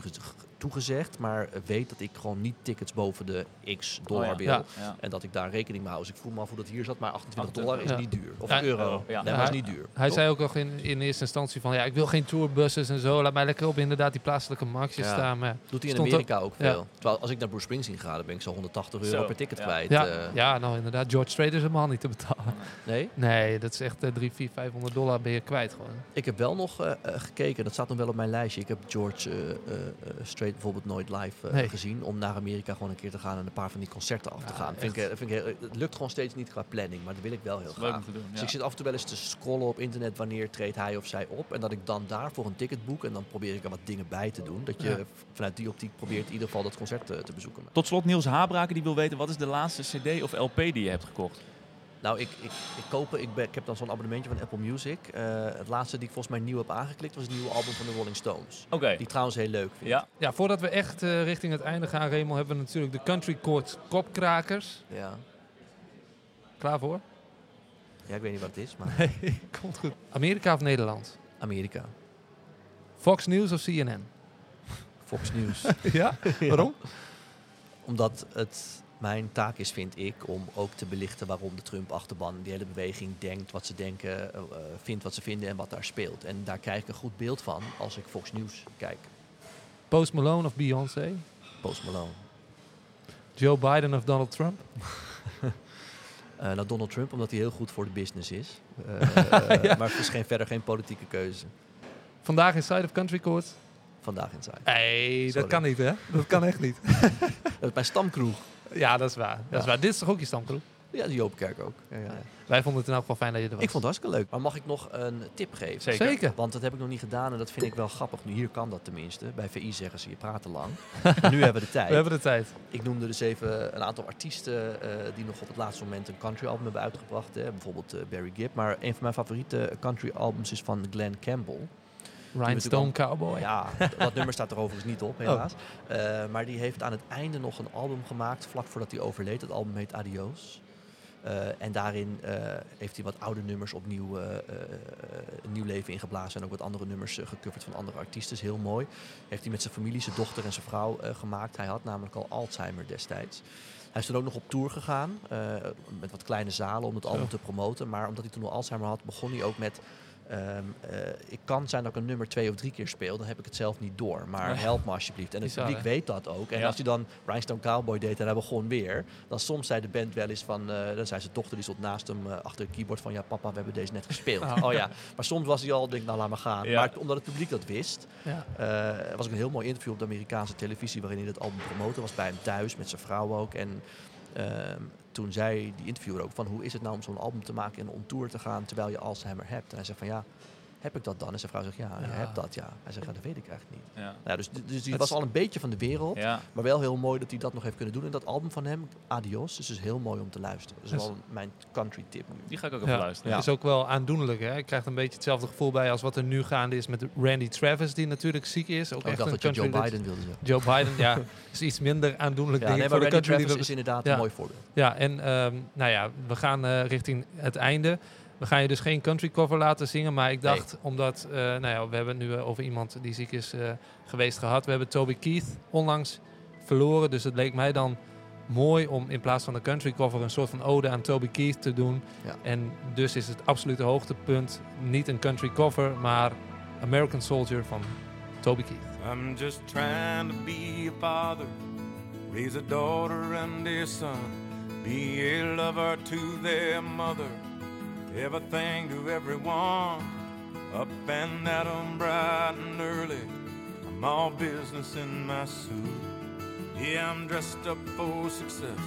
Speaker 1: toegezegd. Maar weet dat ik gewoon niet tickets boven de x dollar
Speaker 3: Oh ja.
Speaker 1: wil.
Speaker 2: Ja.
Speaker 1: En dat ik daar rekening mee hou. Dus ik voel me af hoe dat hier zat. Maar 28
Speaker 3: 28
Speaker 1: dollar is
Speaker 2: Ja.
Speaker 1: niet duur. Of
Speaker 2: Ja.
Speaker 1: euro.
Speaker 3: Euro, ja.
Speaker 1: Nee, maar is niet duur.
Speaker 2: Hij
Speaker 1: Toch?
Speaker 2: zei ook nog in, in eerste instantie van ja, ik wil geen tourbusses en zo. Laat mij lekker op inderdaad die plaatselijke marktjes
Speaker 1: Ja.
Speaker 2: staan. Maar
Speaker 1: Doet hij in Amerika ook
Speaker 2: ja.
Speaker 1: veel. Terwijl als ik naar Bruce Springsteen ga, dan ben ik zo 180 euro
Speaker 3: Zo,
Speaker 1: per ticket
Speaker 3: ja.
Speaker 1: kwijt.
Speaker 2: ja,
Speaker 1: eh.
Speaker 2: ja, nou inderdaad, George Strait is helemaal niet te betalen.
Speaker 1: nee?
Speaker 2: Nee, dat is echt eh, 3, 4, 500 dollar ben je kwijt gewoon.
Speaker 1: Ik heb wel nog eh, eh, gekeken, dat staat nog wel op mijn lijstje. Ik heb George eh, Strait bijvoorbeeld nooit live
Speaker 2: Nee.
Speaker 1: gezien. Om naar Amerika gewoon een keer te gaan en een paar van die concerten af te
Speaker 2: Ja,
Speaker 1: gaan. Vind ik, vind ik, heel- het lukt gewoon steeds niet qua planning, maar dat wil ik wel heel graag. Dus ik zit af en toe wel eens te scrollen op internet wanneer treedt hij of zij op. En dat ik dan daarvoor een ticket boek en dan probeer ik er wat dingen bij te doen. Dat je
Speaker 2: Ja.
Speaker 1: vanuit die optiek probeert in ieder geval dat concert te bezoeken.
Speaker 3: Tot slot Niels Habraken die wil weten, wat is de laatste cd of LP die je hebt gekocht?
Speaker 1: Nou, ik, ik, ik koop, ik, ben, ik heb dan zo'n abonnementje van Apple Music. Eh, het laatste die ik volgens mij nieuw heb aangeklikt was het nieuwe album van de Rolling Stones.
Speaker 3: Oké.
Speaker 1: Die ik trouwens heel leuk vind.
Speaker 3: Ja,
Speaker 2: Ja, voordat we echt eh, richting het einde gaan, Remel, hebben we natuurlijk de Country Court Kopkrakers.
Speaker 1: Ja.
Speaker 2: Klaar voor?
Speaker 1: ja, ik weet niet wat het is, maar [laughs]
Speaker 2: Nee, komt goed. Amerika of Nederland?
Speaker 1: Amerika.
Speaker 2: Fox News of CNN?
Speaker 1: Fox News. [laughs] [laughs]
Speaker 2: ja? Waarom?
Speaker 1: Omdat het mijn taak is, vind ik, om ook te belichten waarom de Trump-achterban, die hele beweging, denkt wat ze denken, eh, eh, vindt wat ze vinden en wat daar speelt. En daar krijg ik een goed beeld van als ik Fox News kijk.
Speaker 2: Post Malone of Beyoncé?
Speaker 1: Post Malone.
Speaker 2: Joe Biden of Donald Trump? [laughs] [laughs]
Speaker 1: Eh nou, Donald Trump, omdat hij heel goed voor de business is. [laughs] Maar het is geen, verder geen politieke keuze.
Speaker 2: Vandaag in Side of Country Court?
Speaker 1: Vandaag in zijn.
Speaker 2: Nee, dat kan niet, hè? Dat kan echt niet.
Speaker 1: Dat is mijn stamkroeg.
Speaker 2: Ja, dat is waar. Dat is waar. Dit is toch ook je stamgroep?
Speaker 1: Ja, de Joopkerk ook. Ja, ja, ja.
Speaker 2: Wij vonden het in elk geval fijn dat je er was.
Speaker 1: Ik vond het hartstikke leuk. Maar mag ik nog een tip geven?
Speaker 3: Zeker.
Speaker 2: Zeker.
Speaker 1: Want dat heb ik nog niet gedaan en dat vind ik wel grappig. Nu hier kan dat tenminste. Bij VI zeggen ze je praat te lang. [laughs] Nu hebben we de tijd.
Speaker 2: We hebben de tijd.
Speaker 1: Ik noemde dus even een aantal artiesten eh, die nog op het laatste moment een country album hebben uitgebracht. Hè. Bijvoorbeeld eh, Barry Gibb. Maar een van mijn favoriete country albums is van Glenn Campbell.
Speaker 2: Rhinestone Cowboy.
Speaker 1: Ja, dat nummer staat er overigens niet op, helaas. Eh, maar die heeft aan het einde nog een album gemaakt, vlak voordat hij overleed. Het album heet Adios. Eh, en daarin eh, heeft hij wat oude nummers opnieuw een nieuw leven ingeblazen. En ook wat andere nummers gecoverd van andere artiesten. Is heel mooi. Heeft hij met zijn familie, zijn dochter en zijn vrouw gemaakt. Hij had namelijk al Alzheimer destijds. Hij is toen ook nog op tour gegaan. met wat kleine zalen om het album te promoten. Maar omdat hij toen al Alzheimer had, begon hij ook met... ehm, eh, ik kan zijn dat ik een nummer twee of drie keer speel, dan heb ik het zelf niet door. Maar help me alsjeblieft. En het publiek weet dat ook. En
Speaker 3: Ja.
Speaker 1: als hij dan Rhinestone Cowboy deed en hij begon weer, dan soms zei de band wel eens van, eh, dan zei zijn dochter die stond naast hem eh, achter het keyboard van, ja papa, we hebben deze net gespeeld.
Speaker 2: Oh.
Speaker 1: Oh ja, maar soms was hij al, denk ik, nou laat maar gaan.
Speaker 3: Ja.
Speaker 1: Maar omdat het publiek dat wist,
Speaker 2: Ja.
Speaker 1: was ook een heel mooi interview op de Amerikaanse televisie waarin hij het album promoten was bij hem thuis met zijn vrouw ook. En ehm, toen zei die interviewer ook van hoe is het nou om zo'n album te maken en on tour te gaan terwijl je Alzheimer hebt. En hij zegt van ja, heb ik dat dan? En zijn vrouw zegt ja, je
Speaker 2: Ja.
Speaker 1: hebt dat ja. Hij zegt ja, dat weet ik eigenlijk niet.
Speaker 3: Ja.
Speaker 1: Nou, dus, dus die
Speaker 2: Het
Speaker 1: was al een beetje van de wereld.
Speaker 3: Ja.
Speaker 1: Maar wel heel mooi dat hij dat nog heeft kunnen doen. En dat album van hem, Adios, is dus heel mooi om te luisteren. Dat is
Speaker 2: Dus-
Speaker 1: wel mijn country tip nu.
Speaker 3: Die ga ik ook even
Speaker 2: Ja.
Speaker 3: luisteren.
Speaker 2: Het is ook wel aandoenlijk. Hè? Je krijgt een beetje hetzelfde gevoel bij als wat er nu gaande is met Randy Travis, die natuurlijk ziek is. Ook
Speaker 1: Oh, ik
Speaker 2: echt
Speaker 1: dacht
Speaker 2: een
Speaker 1: dat je Joe Biden wilde zeggen.
Speaker 2: Joe Biden, ja, [laughs] is iets minder aandoenlijk
Speaker 1: Ja,
Speaker 2: denk
Speaker 1: nee,
Speaker 2: ik
Speaker 1: maar
Speaker 2: voor de
Speaker 1: Randy
Speaker 2: country
Speaker 1: Travis is inderdaad
Speaker 2: Ja.
Speaker 1: een mooi voorbeeld.
Speaker 2: Ja, en ehm, nou ja, we gaan eh, richting het einde. We gaan je dus geen country cover laten zingen, maar ik dacht, omdat, eh, nou ja, we hebben het nu eh, over iemand die ziek is eh, geweest gehad. We hebben Toby Keith onlangs verloren, dus het leek mij dan mooi om in plaats van de country cover een soort van ode aan Toby Keith te doen.
Speaker 1: Ja.
Speaker 2: En dus is het absolute hoogtepunt niet een country cover, maar American Soldier van Toby Keith.
Speaker 5: I'm just trying to be a father
Speaker 12: raise a daughter and a son, be a lover to their mother, everything to everyone. Up and 'em bright and early, I'm all business in my suit. Yeah, I'm dressed up for success,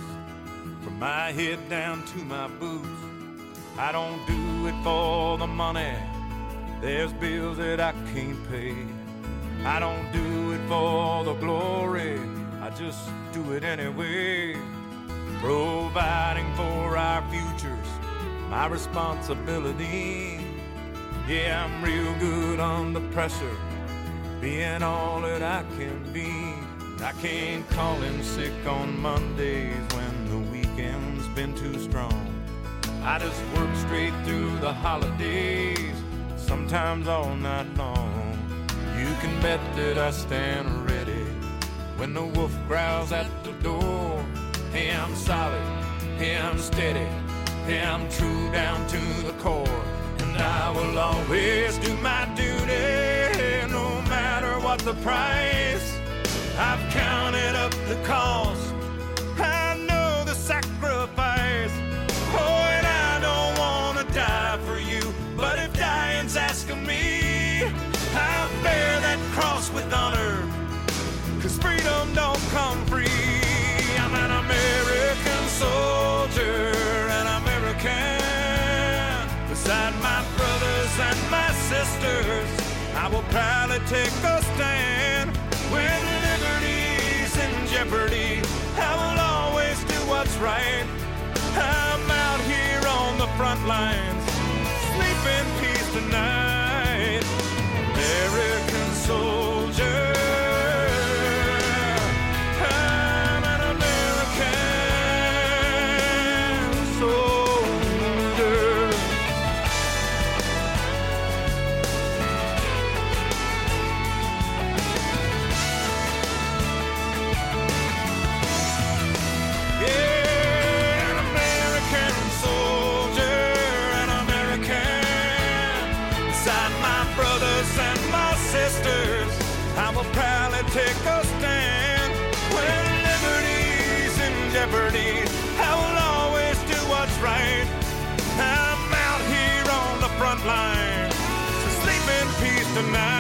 Speaker 12: from my head down to my boots. I don't do it for the money, there's bills that I can't pay. I don't do it for the glory, I just do it anyway. Providing for our futures, my responsibility. Yeah, I'm real good under pressure, being all that I can be. I can't call in sick on Mondays when the weekend's been too strong. I just work straight through the holidays, sometimes all night long. You can bet that I stand ready when the wolf growls at the door. Hey, I'm solid, hey, I'm steady, hey, I'm true down to the core. And I will always do my duty, no matter what the price. I've counted up the cost, I know the sacrifice. Oh, and I don't wanna die for you, but if dying's asking me, I'll bear that cross with honor. Cause freedom don't come I will proudly take a stand. When liberty's in jeopardy, I will always do what's right. I'm out here on the front lines, sleep in peace tonight. American soldier. the.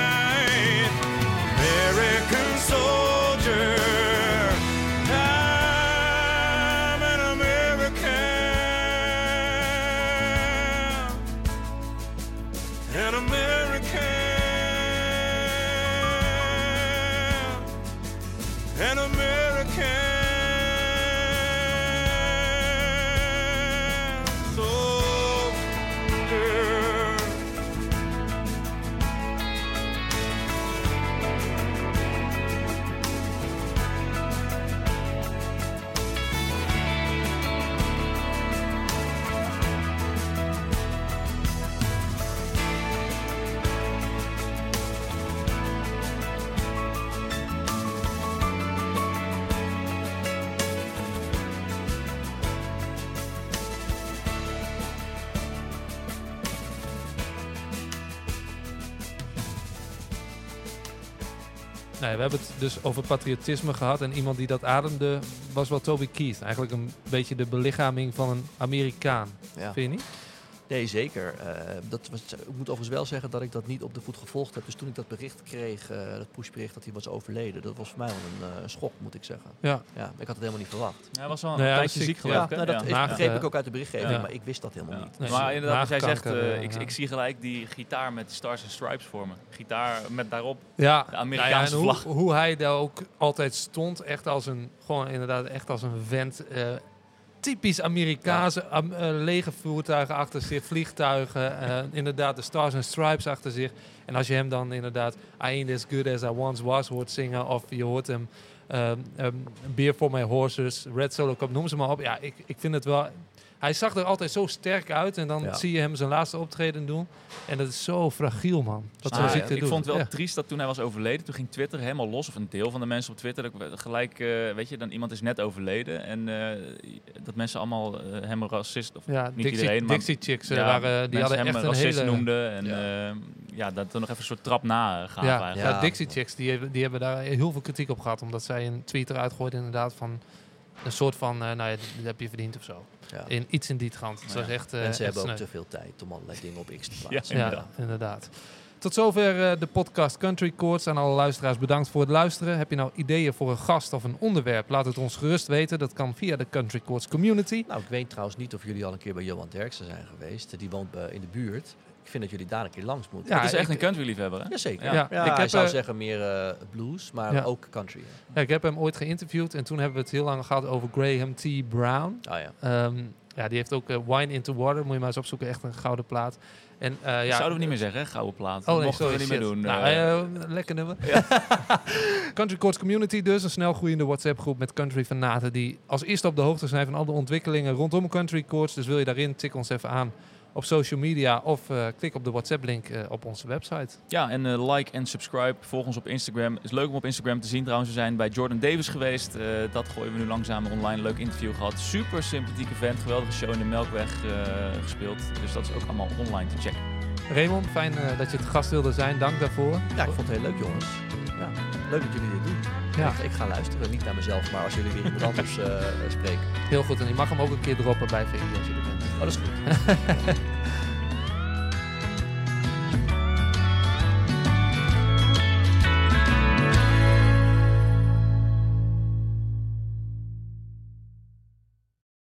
Speaker 2: Hebben het dus over patriotisme gehad. En iemand die dat ademde was wel Toby Keith. Eigenlijk een beetje de belichaming van een Amerikaan.
Speaker 1: Ja.
Speaker 2: Vind je niet?
Speaker 1: Nee, zeker. Eh, dat was, ik moet overigens wel zeggen dat ik dat niet op de voet gevolgd heb. Dus toen ik dat bericht kreeg, eh, dat pushbericht dat hij was overleden, dat was voor mij wel een eh, schok, moet ik zeggen.
Speaker 2: Ja.
Speaker 1: ja. Ik had het helemaal niet verwacht.
Speaker 3: Hij was wel een
Speaker 2: Nou
Speaker 3: tijdje
Speaker 2: ziek,
Speaker 3: ziek
Speaker 2: ja.
Speaker 3: geloof ik.
Speaker 1: Ja, nou, dat is- begreep ik ook uit de berichtgeving,
Speaker 3: ja.
Speaker 1: maar ik wist dat helemaal
Speaker 3: Ja.
Speaker 1: niet.
Speaker 2: Nee,
Speaker 3: maar inderdaad, jij zegt, ik, ik zie gelijk die gitaar met Stars and Stripes voor me. Gitaar met daarop
Speaker 2: Ja,
Speaker 3: de Amerikaanse
Speaker 2: nou ja, en
Speaker 3: vlag.
Speaker 2: hoe, hoe hij daar ook altijd stond, echt als een, gewoon inderdaad echt als een vent. Typisch Amerikaanse am- eh, lege voertuigen achter zich, vliegtuigen, eh, [laughs] inderdaad de Stars and Stripes achter zich. En als je hem dan inderdaad I ain't as good as I once was hoort zingen, of je hoort hem ehm, ehm, Beer for my horses, Red Solo Cup, noem ze maar op. Ja, ik, ik vind het wel... Hij zag er altijd zo sterk uit en dan
Speaker 1: Ja.
Speaker 2: zie je hem zijn laatste optreden doen. En dat is zo fragiel, man. Dat
Speaker 3: Ah, ja. ik
Speaker 2: doet.
Speaker 3: vond het wel
Speaker 2: Ja.
Speaker 3: triest dat toen hij was overleden, toen ging Twitter helemaal los, of een deel van de mensen op Twitter, dat gelijk, eh, weet je, dan iemand is net overleden en eh, dat mensen allemaal eh, hem een racist, of
Speaker 2: Ja,
Speaker 3: niet
Speaker 2: Dixie-
Speaker 3: iedereen, maar
Speaker 2: Dixie Chicks,
Speaker 3: ja,
Speaker 2: waren- die hadden
Speaker 3: hem
Speaker 2: echt
Speaker 3: een
Speaker 2: hele-
Speaker 3: noemden en ja. ja, dat er nog even een soort trap na gaven
Speaker 2: Ja,
Speaker 3: eigenlijk.
Speaker 2: ja, Dixie Chicks, die hebben, die hebben daar heel veel kritiek op gehad. Omdat zij een tweet eruit gooiden inderdaad van een soort van, eh, nou ja, dit heb je verdiend of zo.
Speaker 1: Ja.
Speaker 2: In, iets in die trant. Dus dat is echt, eh,
Speaker 1: en ze
Speaker 2: echt
Speaker 1: hebben ook te veel tijd om allerlei dingen op X te [laughs]
Speaker 3: Ja,
Speaker 1: plaatsen.
Speaker 2: Ja, inderdaad. Tot zover eh, de podcast Country Chords. Aan alle luisteraars bedankt voor het luisteren. Heb je nou ideeën voor een gast of een onderwerp? Laat het ons gerust weten. Dat kan via de Country Chords community.
Speaker 1: Nou, ik weet trouwens niet of jullie al een keer bij Johan Derksen zijn geweest. Die woont in de buurt. Ik vind dat jullie daar een keer langs moeten.
Speaker 2: Ja,
Speaker 3: het is echt
Speaker 2: ik-
Speaker 3: een country liefhebber, hè?
Speaker 1: Jazeker.
Speaker 3: Ja.
Speaker 1: Ja.
Speaker 2: Ja, ik heb,
Speaker 1: zou
Speaker 2: eh,
Speaker 1: zeggen meer eh, blues, maar
Speaker 2: Ja.
Speaker 1: ook country.
Speaker 2: Ja, ik heb hem ooit geïnterviewd en toen hebben we het heel lang gehad over Graham T. Brown.
Speaker 1: Oh ja.
Speaker 2: Ehm, ja, die heeft ook eh, Wine into Water. Moet je maar eens opzoeken. Echt een gouden plaat. En, eh, ja,
Speaker 3: Zouden we niet meer zeggen, hè? gouden plaat.
Speaker 2: Oh
Speaker 3: Dat
Speaker 2: nee,
Speaker 3: mochten
Speaker 2: sorry,
Speaker 3: we niet meer doen.
Speaker 2: Nou, lekker nummer. [laughs] Country Chords Community dus, een snel groeiende WhatsApp groep met country fanaten die als eerste op de hoogte zijn van al de ontwikkelingen rondom Country Chords. Dus wil je daarin, tik ons even aan op social media of eh, klik op de WhatsApp link eh, op onze website.
Speaker 3: Ja, en eh, like en subscribe. Volg ons op Instagram. Het is leuk om op Instagram te zien trouwens. We zijn bij Jordan Davis geweest. Eh, dat gooien we nu langzaam online. Leuk interview gehad. Super sympathieke vent. Geweldige show in de Melkweg eh, gespeeld. Dus dat is ook allemaal online te checken.
Speaker 2: Raymond, fijn eh, dat je het gast wilde zijn. Dank daarvoor.
Speaker 1: Ja, ik vond het heel leuk, jongens. Ja, leuk dat jullie dit doen.
Speaker 2: Ja.
Speaker 1: Ik, ik ga luisteren, niet naar mezelf, maar als jullie weer iemand anders eh, spreken.
Speaker 2: Heel goed. En je mag hem ook een keer droppen bij VI als je er bent.
Speaker 1: Oh, dat is goed. [laughs]